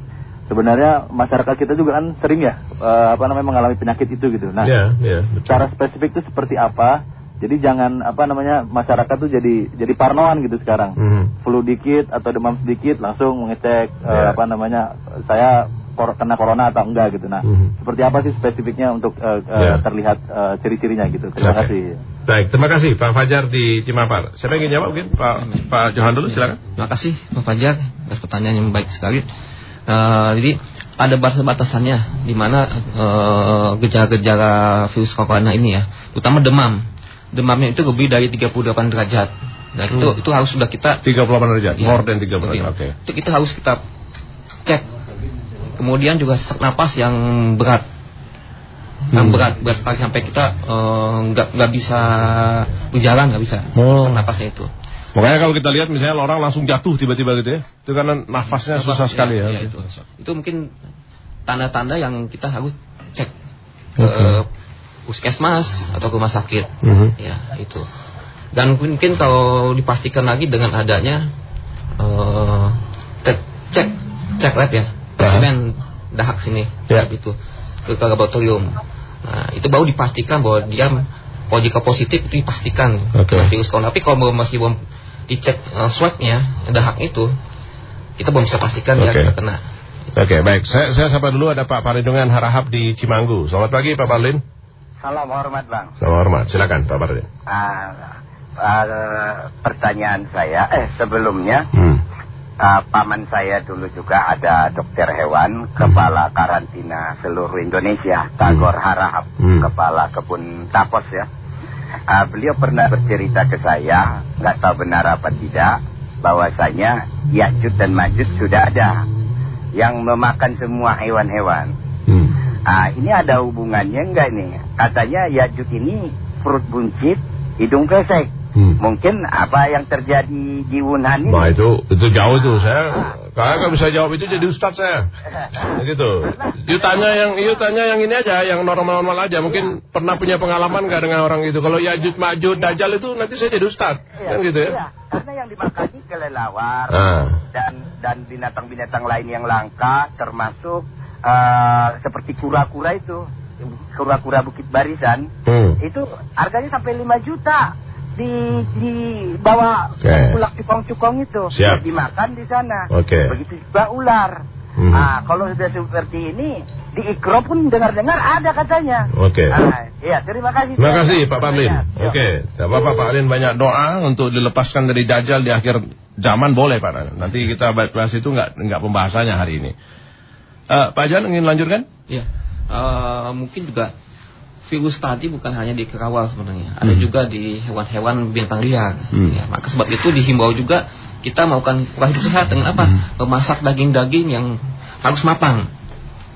S17: Sebenarnya masyarakat kita juga kan sering ya uh, apa namanya mengalami penyakit itu gitu. Nah, yeah, yeah, cara spesifik itu seperti apa? Jadi jangan apa namanya masyarakat tuh jadi jadi parnoan gitu sekarang. Mm. Flu dikit atau demam sedikit langsung mengecek yeah. uh, apa namanya saya kor kena corona atau enggak gitu. Nah, hmm. seperti apa sih spesifiknya untuk uh, uh, yeah. terlihat uh, ciri-cirinya gitu. Terima okay. kasih.
S3: Baik, terima kasih Pak Fajar di Cimapar. Siapa yang ingin jawab mungkin Pak Pak Johan dulu silakan.
S8: Terima kasih Pak Fajar atas pertanyaan yang baik sekali. Uh, jadi ada batas-batasannya di mana gejala-gejala uh, virus corona ini ya, utama demam. Demamnya itu lebih dari 38 derajat. Nah, hmm. itu itu harus sudah kita
S3: 38 derajat, ya, more than 38 derajat. Oke. Okay.
S8: Itu kita harus kita cek kemudian juga sesak napas yang berat yang hmm. berat berat sekali sampai kita eh, nggak uh, nggak bisa berjalan nggak bisa oh. sesak napasnya itu
S3: makanya kalau kita lihat misalnya orang langsung jatuh tiba-tiba gitu ya itu karena nafasnya Nafas, susah ya, sekali ya,
S8: ya itu. itu mungkin tanda-tanda yang kita harus cek ke okay. puskesmas atau ke rumah sakit uh hmm. -huh. ya itu dan mungkin kalau dipastikan lagi dengan adanya uh, cek cek lab ya spesimen dahak sini ya. itu ke, ke laboratorium. Nah, itu baru dipastikan bahwa dia kalau jika positif itu dipastikan okay. virus corona. Tapi kalau masih belum dicek uh, swabnya dahak itu, kita belum bisa pastikan okay. dia kena.
S3: Oke, okay, baik. Saya, saya sapa dulu ada Pak Parindungan Harahap di Cimanggu. Selamat pagi Pak Parlin.
S18: Salam hormat Bang.
S3: Salam hormat. Silakan Pak Parlin.
S18: Uh, uh, pertanyaan saya, eh sebelumnya, hmm uh, paman saya dulu juga ada dokter hewan, kepala karantina seluruh Indonesia, Tagor hmm. Harahap, hmm. kepala kebun tapos ya. Uh, beliau pernah bercerita ke saya, nggak tahu benar apa tidak, bahwasanya Yajud dan Majud sudah ada yang memakan semua hewan-hewan. Hmm. Uh, ini ada hubungannya enggak nih? Katanya Yajud ini perut buncit, hidung kresek. Hmm. Mungkin apa yang terjadi di Wuhan ini.
S3: Nah itu itu jauh tuh saya Kakak nggak bisa jawab itu jadi ustadz saya. Gitu. You tanya yang you tanya yang ini aja, yang normal-normal aja. Mungkin pernah punya pengalaman nggak dengan orang itu? Kalau Yajud Majud Dajjal itu nanti saya jadi ustadz.
S18: Iya,
S3: kan gitu ya.
S18: Iya, karena yang dimakani kelelawar
S3: Ah.
S18: dan dan binatang-binatang lain yang langka termasuk eh, seperti kura-kura itu, kura-kura Bukit Barisan
S3: Hmm.
S18: itu harganya sampai 5 juta di di bawah
S3: Oke.
S18: ulak cukong-cukong itu
S3: Siap.
S18: dimakan di sana.
S3: Oke.
S18: Begitu juga ular.
S3: Hmm.
S18: Nah, kalau sudah seperti ini di Ikro pun dengar-dengar ada katanya.
S3: Oke.
S18: Ah, iya, terima kasih.
S3: Terima kasih Pak Pamlin.
S18: Iya.
S3: Oke, tidak apa-apa Pak Alin banyak doa untuk dilepaskan dari Dajjal di akhir zaman boleh Pak. Nanti kita bahas itu nggak nggak pembahasannya hari ini. Eh, Pak Jan ingin lanjutkan?
S8: Iya. Eh, mungkin juga virus tadi bukan hanya di kerawal sebenarnya, ada
S3: Hmm.
S8: juga di hewan-hewan bintang liar.
S3: Hmm.
S8: Ya, maka sebab itu dihimbau juga kita melakukan pola hidup sehat dengan apa?
S3: Hmm.
S8: Memasak daging-daging yang harus matang,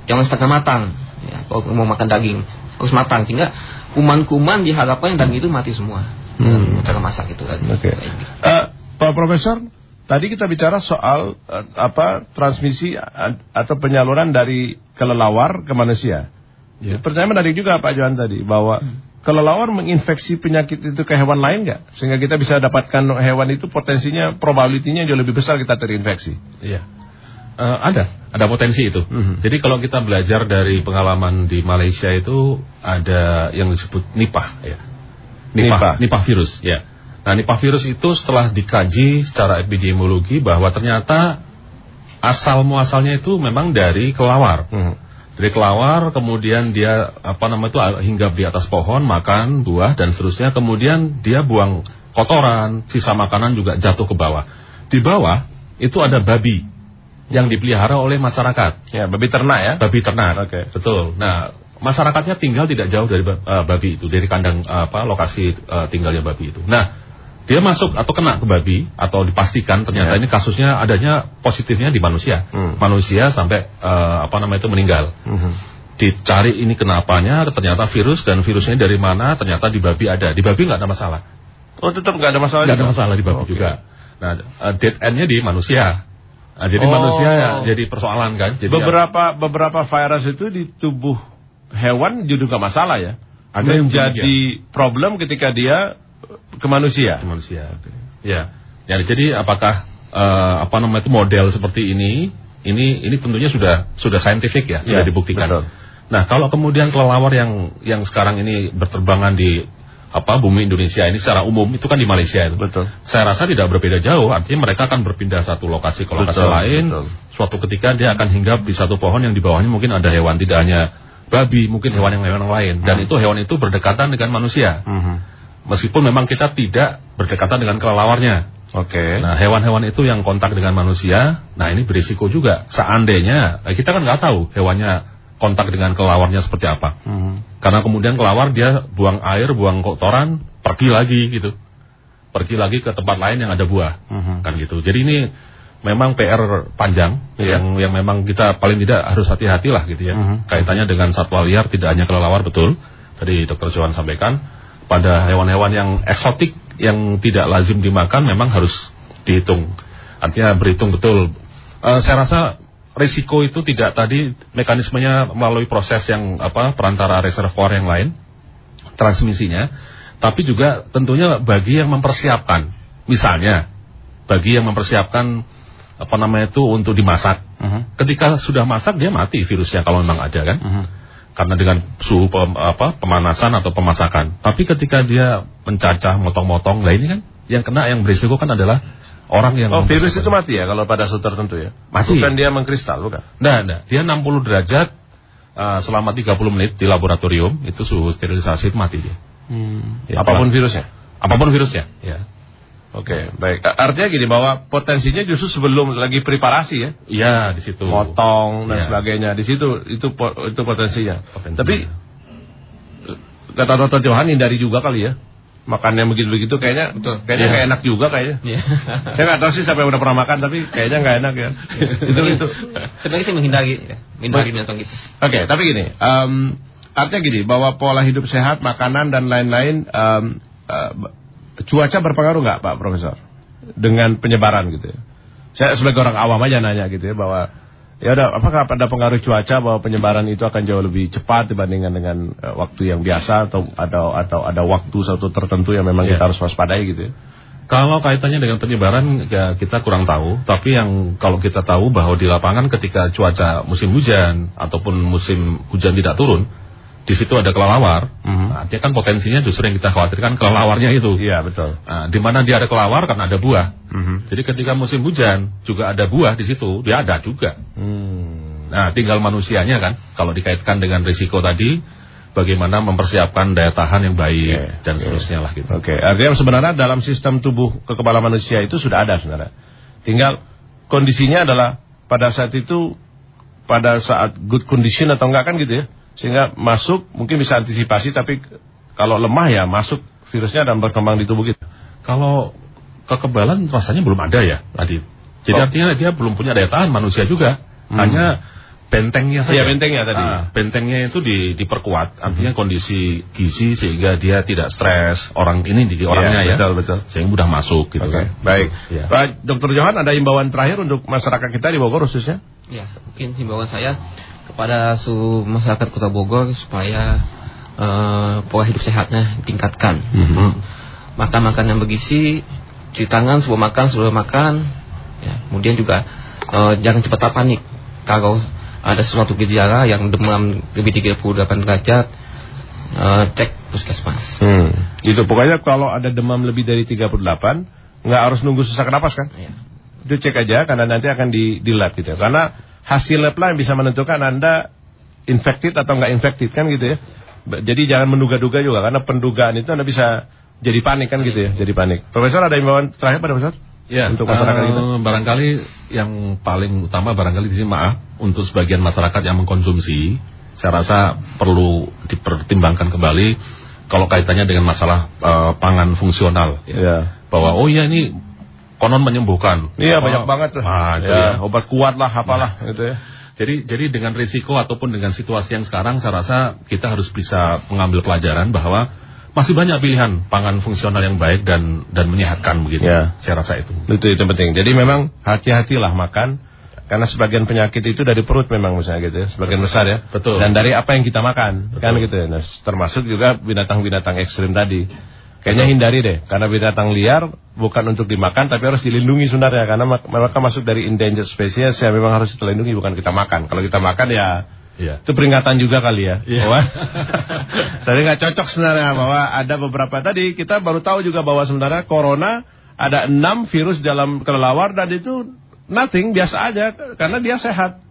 S8: jangan setengah matang. Ya, kalau mau makan daging harus matang sehingga kuman-kuman diharapkan daging itu mati semua.
S3: Hmm.
S8: Cara masak itu tadi.
S3: Oke. Eh, Pak Profesor, tadi kita bicara soal eh, apa transmisi a- atau penyaluran dari kelelawar ke manusia. Pertanyaan menarik juga Pak Johan tadi bahwa kelelawar menginfeksi penyakit itu ke hewan lain nggak? Sehingga kita bisa dapatkan hewan itu potensinya probabilitinya jauh lebih besar kita terinfeksi.
S7: Iya. Eh, ada, ada potensi itu.
S3: Mhm.
S7: Jadi kalau kita belajar dari pengalaman di Malaysia itu ada yang disebut nipah, ya.
S3: Nipah.
S7: nipah virus, ya. Nah, nipah virus itu setelah dikaji secara epidemiologi bahwa ternyata asal muasalnya itu memang dari kelawar. Dari kelawar, kemudian dia apa namanya itu hinggap di atas pohon, makan buah dan seterusnya. Kemudian dia buang kotoran, sisa makanan juga jatuh ke bawah. Di bawah itu ada babi yang dipelihara oleh masyarakat.
S3: Ya, babi ternak ya?
S7: Babi ternak. Oke. Betul. Nah, masyarakatnya tinggal tidak jauh dari eh, babi itu, dari kandang eh, apa lokasi eh, tinggalnya babi itu. Nah, dia masuk atau kena ke babi atau dipastikan ternyata
S3: Ya.
S7: ini kasusnya adanya positifnya di manusia.
S3: Hmm.
S7: Manusia sampai eh, apa namanya itu meninggal. Dicari ini kenapanya, ternyata virus dan virusnya dari mana? Ternyata di babi ada. Di babi nggak ada masalah.
S3: Oh tetap nggak ada masalah
S7: Nggak ada masalah di babi
S3: Oke.
S7: juga. Nah, eh, dead end-nya di manusia. Nah, jadi
S3: Oh.
S7: manusia ya jadi persoalan kan. Jadi
S3: beberapa beberapa virus itu di tubuh hewan juga nggak masalah ya.
S7: Ada yang
S3: menjadi problem ketika dia ke manusia.
S7: Ke manusia. Ya. Ya, jadi apakah eh, apa namanya itu model seperti ini ini ini tentunya sudah sudah saintifik ya, sudah
S3: Ya,
S7: dibuktikan.
S3: betul.
S7: Nah, kalau kemudian kelelawar yang yang sekarang ini berterbangan di apa bumi Indonesia ini secara umum itu kan di Malaysia itu.
S3: Betul.
S7: Saya rasa tidak berbeda jauh, artinya mereka akan berpindah satu lokasi ke lokasi
S3: Betul,
S7: lain.
S3: betul.
S7: Suatu ketika dia akan hinggap di satu pohon yang di bawahnya mungkin ada hewan tidak hanya babi, mungkin hewan yang hewan yang lain dan itu hewan itu berdekatan dengan manusia. Meskipun memang kita tidak berdekatan dengan kelelawarnya.
S3: Oke.
S7: Nah, hewan-hewan itu yang kontak dengan manusia, nah ini berisiko juga. Seandainya, eh, kita kan nggak tahu hewannya kontak dengan kelawarnya seperti apa. Karena kemudian kelawar dia buang air, buang kotoran, pergi lagi gitu. Pergi lagi ke tempat lain yang ada buah. Kan gitu. Jadi ini memang PR panjang
S3: Iya.
S7: yang yang memang kita paling tidak harus hati-hati lah gitu ya.
S3: Mhm.
S7: Kaitannya dengan satwa liar tidak hanya kelelawar betul. Tadi Dokter Johan sampaikan pada hewan-hewan yang eksotik yang tidak lazim dimakan memang harus dihitung. Artinya berhitung betul. Eh, saya rasa risiko itu tidak tadi mekanismenya melalui proses yang apa perantara reservoir yang lain transmisinya, tapi juga tentunya bagi yang mempersiapkan. Misalnya bagi yang mempersiapkan apa namanya itu untuk dimasak. Ketika sudah masak dia mati virusnya kalau memang ada kan. Karena dengan suhu pem- apa pemanasan atau pemasakan. Tapi ketika dia mencacah, motong-motong, lah ini kan yang kena yang berisiko kan adalah orang yang
S3: Oh virus itu mati ya kalau pada suhu tertentu ya?
S7: Mati.
S3: Bukan dia mengkristal, bukan?
S7: Nah, nah, dia 60 derajat uh, selama 30 menit di laboratorium itu suhu sterilisasi itu mati dia. Ya,
S3: Apa pun
S7: kalau-
S3: virusnya?
S7: Apa pun virusnya, ya.
S3: Oke, baik. Artinya gini bahwa potensinya justru sebelum lagi preparasi ya?
S7: Iya, di situ.
S3: Motong dan
S7: Iya.
S3: sebagainya. Di situ itu itu potensinya. Tapi kata Dr. Johan hindari juga kali ya. Makannya begitu-begitu kayaknya kayaknya
S8: Iya.
S3: nggak enak juga kayaknya.
S8: Iya.
S3: Saya nggak tahu sih siapa yang udah pernah makan tapi kayaknya nggak enak ya. itu itu.
S8: Sebenarnya sih menghindari, ya. menghindari binatang gitu.
S3: Oke, tapi gini, em, artinya gini bahwa pola hidup sehat, makanan dan lain-lain em, eh, cuaca berpengaruh nggak Pak Profesor dengan penyebaran gitu ya? Saya sebagai orang awam aja nanya gitu ya bahwa ya ada apakah ada pengaruh cuaca bahwa penyebaran itu akan jauh lebih cepat dibandingkan dengan uh, waktu yang biasa atau atau atau ada waktu satu tertentu yang memang
S7: Iya.
S3: kita harus waspadai gitu ya?
S7: Kalau kaitannya dengan penyebaran ya kita kurang tahu, tapi yang kalau kita tahu bahwa di lapangan ketika cuaca musim hujan ataupun musim hujan tidak turun, di situ ada kelelawar, nah, artinya kan potensinya justru yang kita khawatirkan kelelawarnya itu.
S3: Iya betul.
S7: Nah, di mana dia ada kelelawar kan ada buah. Jadi ketika musim hujan juga ada buah di situ, dia ada juga.
S3: Hmm.
S7: Nah, tinggal manusianya kan, kalau dikaitkan dengan risiko tadi, bagaimana mempersiapkan daya tahan yang baik dan seterusnya lah gitu.
S3: Oke, artinya sebenarnya dalam sistem tubuh kekebalan manusia itu sudah ada sebenarnya. Tinggal kondisinya adalah pada saat itu pada saat good condition atau enggak kan gitu ya. Sehingga masuk mungkin bisa antisipasi tapi kalau lemah ya masuk virusnya dan berkembang di tubuh kita.
S7: Kalau kekebalan rasanya belum ada ya tadi. Jadi
S3: Oh.
S7: artinya dia belum punya daya tahan manusia juga.
S3: Hmm.
S7: Hanya bentengnya saja.
S3: Iya, bentengnya tadi.
S7: Ah, bentengnya itu di, diperkuat. Artinya kondisi gizi sehingga dia tidak stres. Orang ini di orangnya
S3: Iya,
S7: ya.
S3: betul, betul.
S7: Sehingga mudah masuk gitu kan.
S3: Baik.
S7: Iya.
S3: Pak Dr. Johan ada imbauan terakhir untuk masyarakat kita di Bogor khususnya?
S8: Ya, mungkin himbauan saya kepada seluruh masyarakat Kota Bogor supaya eh, pola hidup sehatnya ditingkatkan.
S3: Mhm.
S8: Makan makan yang bergizi, cuci tangan sebelum makan, sebelum makan. Ya, kemudian juga eh, jangan cepat panik. Kalau ada sesuatu gejala yang demam lebih 38 derajat, eh, cek puskesmas.
S3: Hmm. Itu pokoknya kalau ada demam lebih dari 38 nggak harus nunggu sesak napas kan? Itu cek aja karena nanti akan di, di lab gitu. Karena hasil lab lah yang bisa menentukan Anda infected atau nggak infected kan gitu ya. Jadi jangan menduga-duga juga karena pendugaan itu Anda bisa jadi panik kan gitu ya, jadi panik. Profesor ada imbauan terakhir pada Profesor?
S7: Ya,
S3: Untuk masyarakat
S7: eh,
S3: kita?
S7: barangkali yang paling utama barangkali di sini maaf untuk sebagian masyarakat yang mengkonsumsi, saya rasa perlu dipertimbangkan kembali kalau kaitannya dengan masalah eh, pangan fungsional, ya. bahwa oh ya ini konon menyembuhkan.
S3: Iya
S7: Apa-
S3: banyak banget tuh.
S7: Ah, itu
S3: Ya,
S7: ya.
S3: obat kuat lah apalah gitu ya.
S7: Jadi jadi dengan risiko ataupun dengan situasi yang sekarang saya rasa kita harus bisa mengambil pelajaran bahwa masih banyak pilihan pangan fungsional yang baik dan dan menyehatkan begitu.
S3: Ya.
S7: Saya rasa itu.
S3: Itu itu penting. Jadi memang hati-hatilah makan karena sebagian penyakit itu dari perut memang misalnya gitu ya, sebagian besar ya.
S7: Betul.
S3: Dan dari apa yang kita makan, kan gitu ya. Nah, termasuk juga binatang-binatang ekstrim tadi. Kayaknya hindari deh, karena binatang liar bukan untuk dimakan tapi harus dilindungi sebenarnya karena mereka masuk dari endangered species yang memang harus kita lindungi bukan kita makan. Kalau kita makan ya
S7: Iya.
S3: itu peringatan juga kali ya.
S7: Iya.
S3: Bahwa tadi nggak cocok sebenarnya bahwa ada beberapa tadi kita baru tahu juga bahwa sebenarnya corona ada enam virus dalam kelelawar dan itu nothing biasa aja karena dia sehat.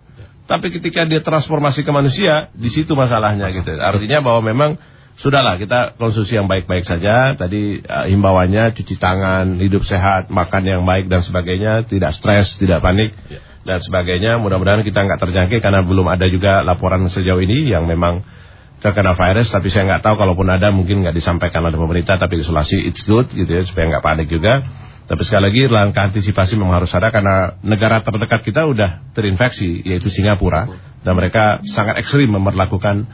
S3: Tapi ketika dia transformasi ke manusia, di situ masalahnya gitu. Artinya bahwa memang sudahlah kita konsumsi yang baik-baik saja. Tadi eh, himbauannya cuci tangan, hidup sehat, makan yang baik dan sebagainya, tidak stres, tidak panik dan sebagainya. Mudah-mudahan kita nggak terjangkit karena belum ada juga laporan sejauh ini yang memang terkena virus. Tapi saya nggak tahu kalaupun ada mungkin nggak disampaikan oleh pemerintah. Tapi isolasi it's good gitu ya supaya nggak panik juga. Tapi sekali lagi langkah antisipasi memang harus ada karena negara terdekat kita udah terinfeksi yaitu Singapura dan mereka sangat ekstrim memperlakukan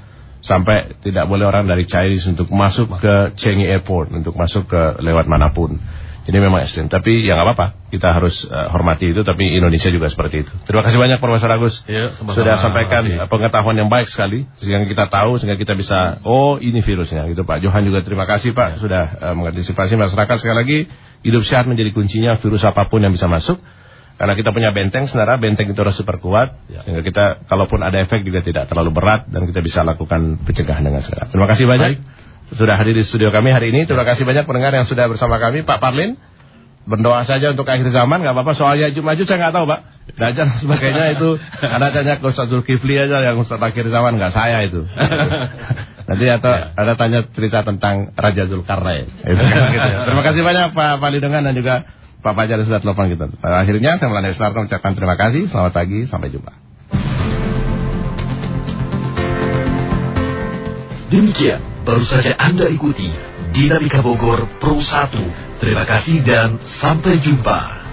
S3: sampai tidak boleh orang dari Chinese untuk masuk ke Changi Airport untuk masuk ke lewat mana pun. Jadi memang ekstrim. Tapi ya nggak apa-apa. Kita harus eh, hormati itu. Tapi Indonesia juga seperti itu. Terima kasih banyak Profesor Agus.
S7: Iya, sama-sama.
S3: Sudah sampaikan pengetahuan yang baik sekali. Sehingga kita tahu, sehingga kita bisa, oh ini virusnya. Gitu Pak Johan juga terima kasih Pak. Sudah eh, mengantisipasi masyarakat. Sekali lagi, hidup sehat menjadi kuncinya virus apa pun yang bisa masuk. Karena kita punya benteng, sebenarnya benteng itu harus super kuat. Sehingga kita, kalaupun ada efek juga tidak terlalu berat. Dan kita bisa lakukan pencegahan dengan segera. Terima kasih banyak. Sudah hadir di studio kami hari ini. Terima kasih banyak pendengar yang sudah bersama kami. Pak Parlin, berdoa saja untuk akhir zaman. nggak apa-apa. Soal Yajud Maju saya nggak tahu Pak. Dan sebagainya itu. Anda tanya ke Ustaz Zulkifli aja yang Ustaz akhir zaman. nggak saya itu. Nanti atau ada tanya cerita tentang Raja Zulkarnain. Kan gitu ya. Terima kasih banyak Pak Pali Dengan dan juga Pak Fajar sudah telepon kita. Pada akhirnya saya Melanda Islarto mengucapkan terima kasih. Selamat pagi. Sampai jumpa.
S2: Demikian baru saja Anda ikuti Dinamika Bogor Pro 1. Terima kasih dan sampai jumpa.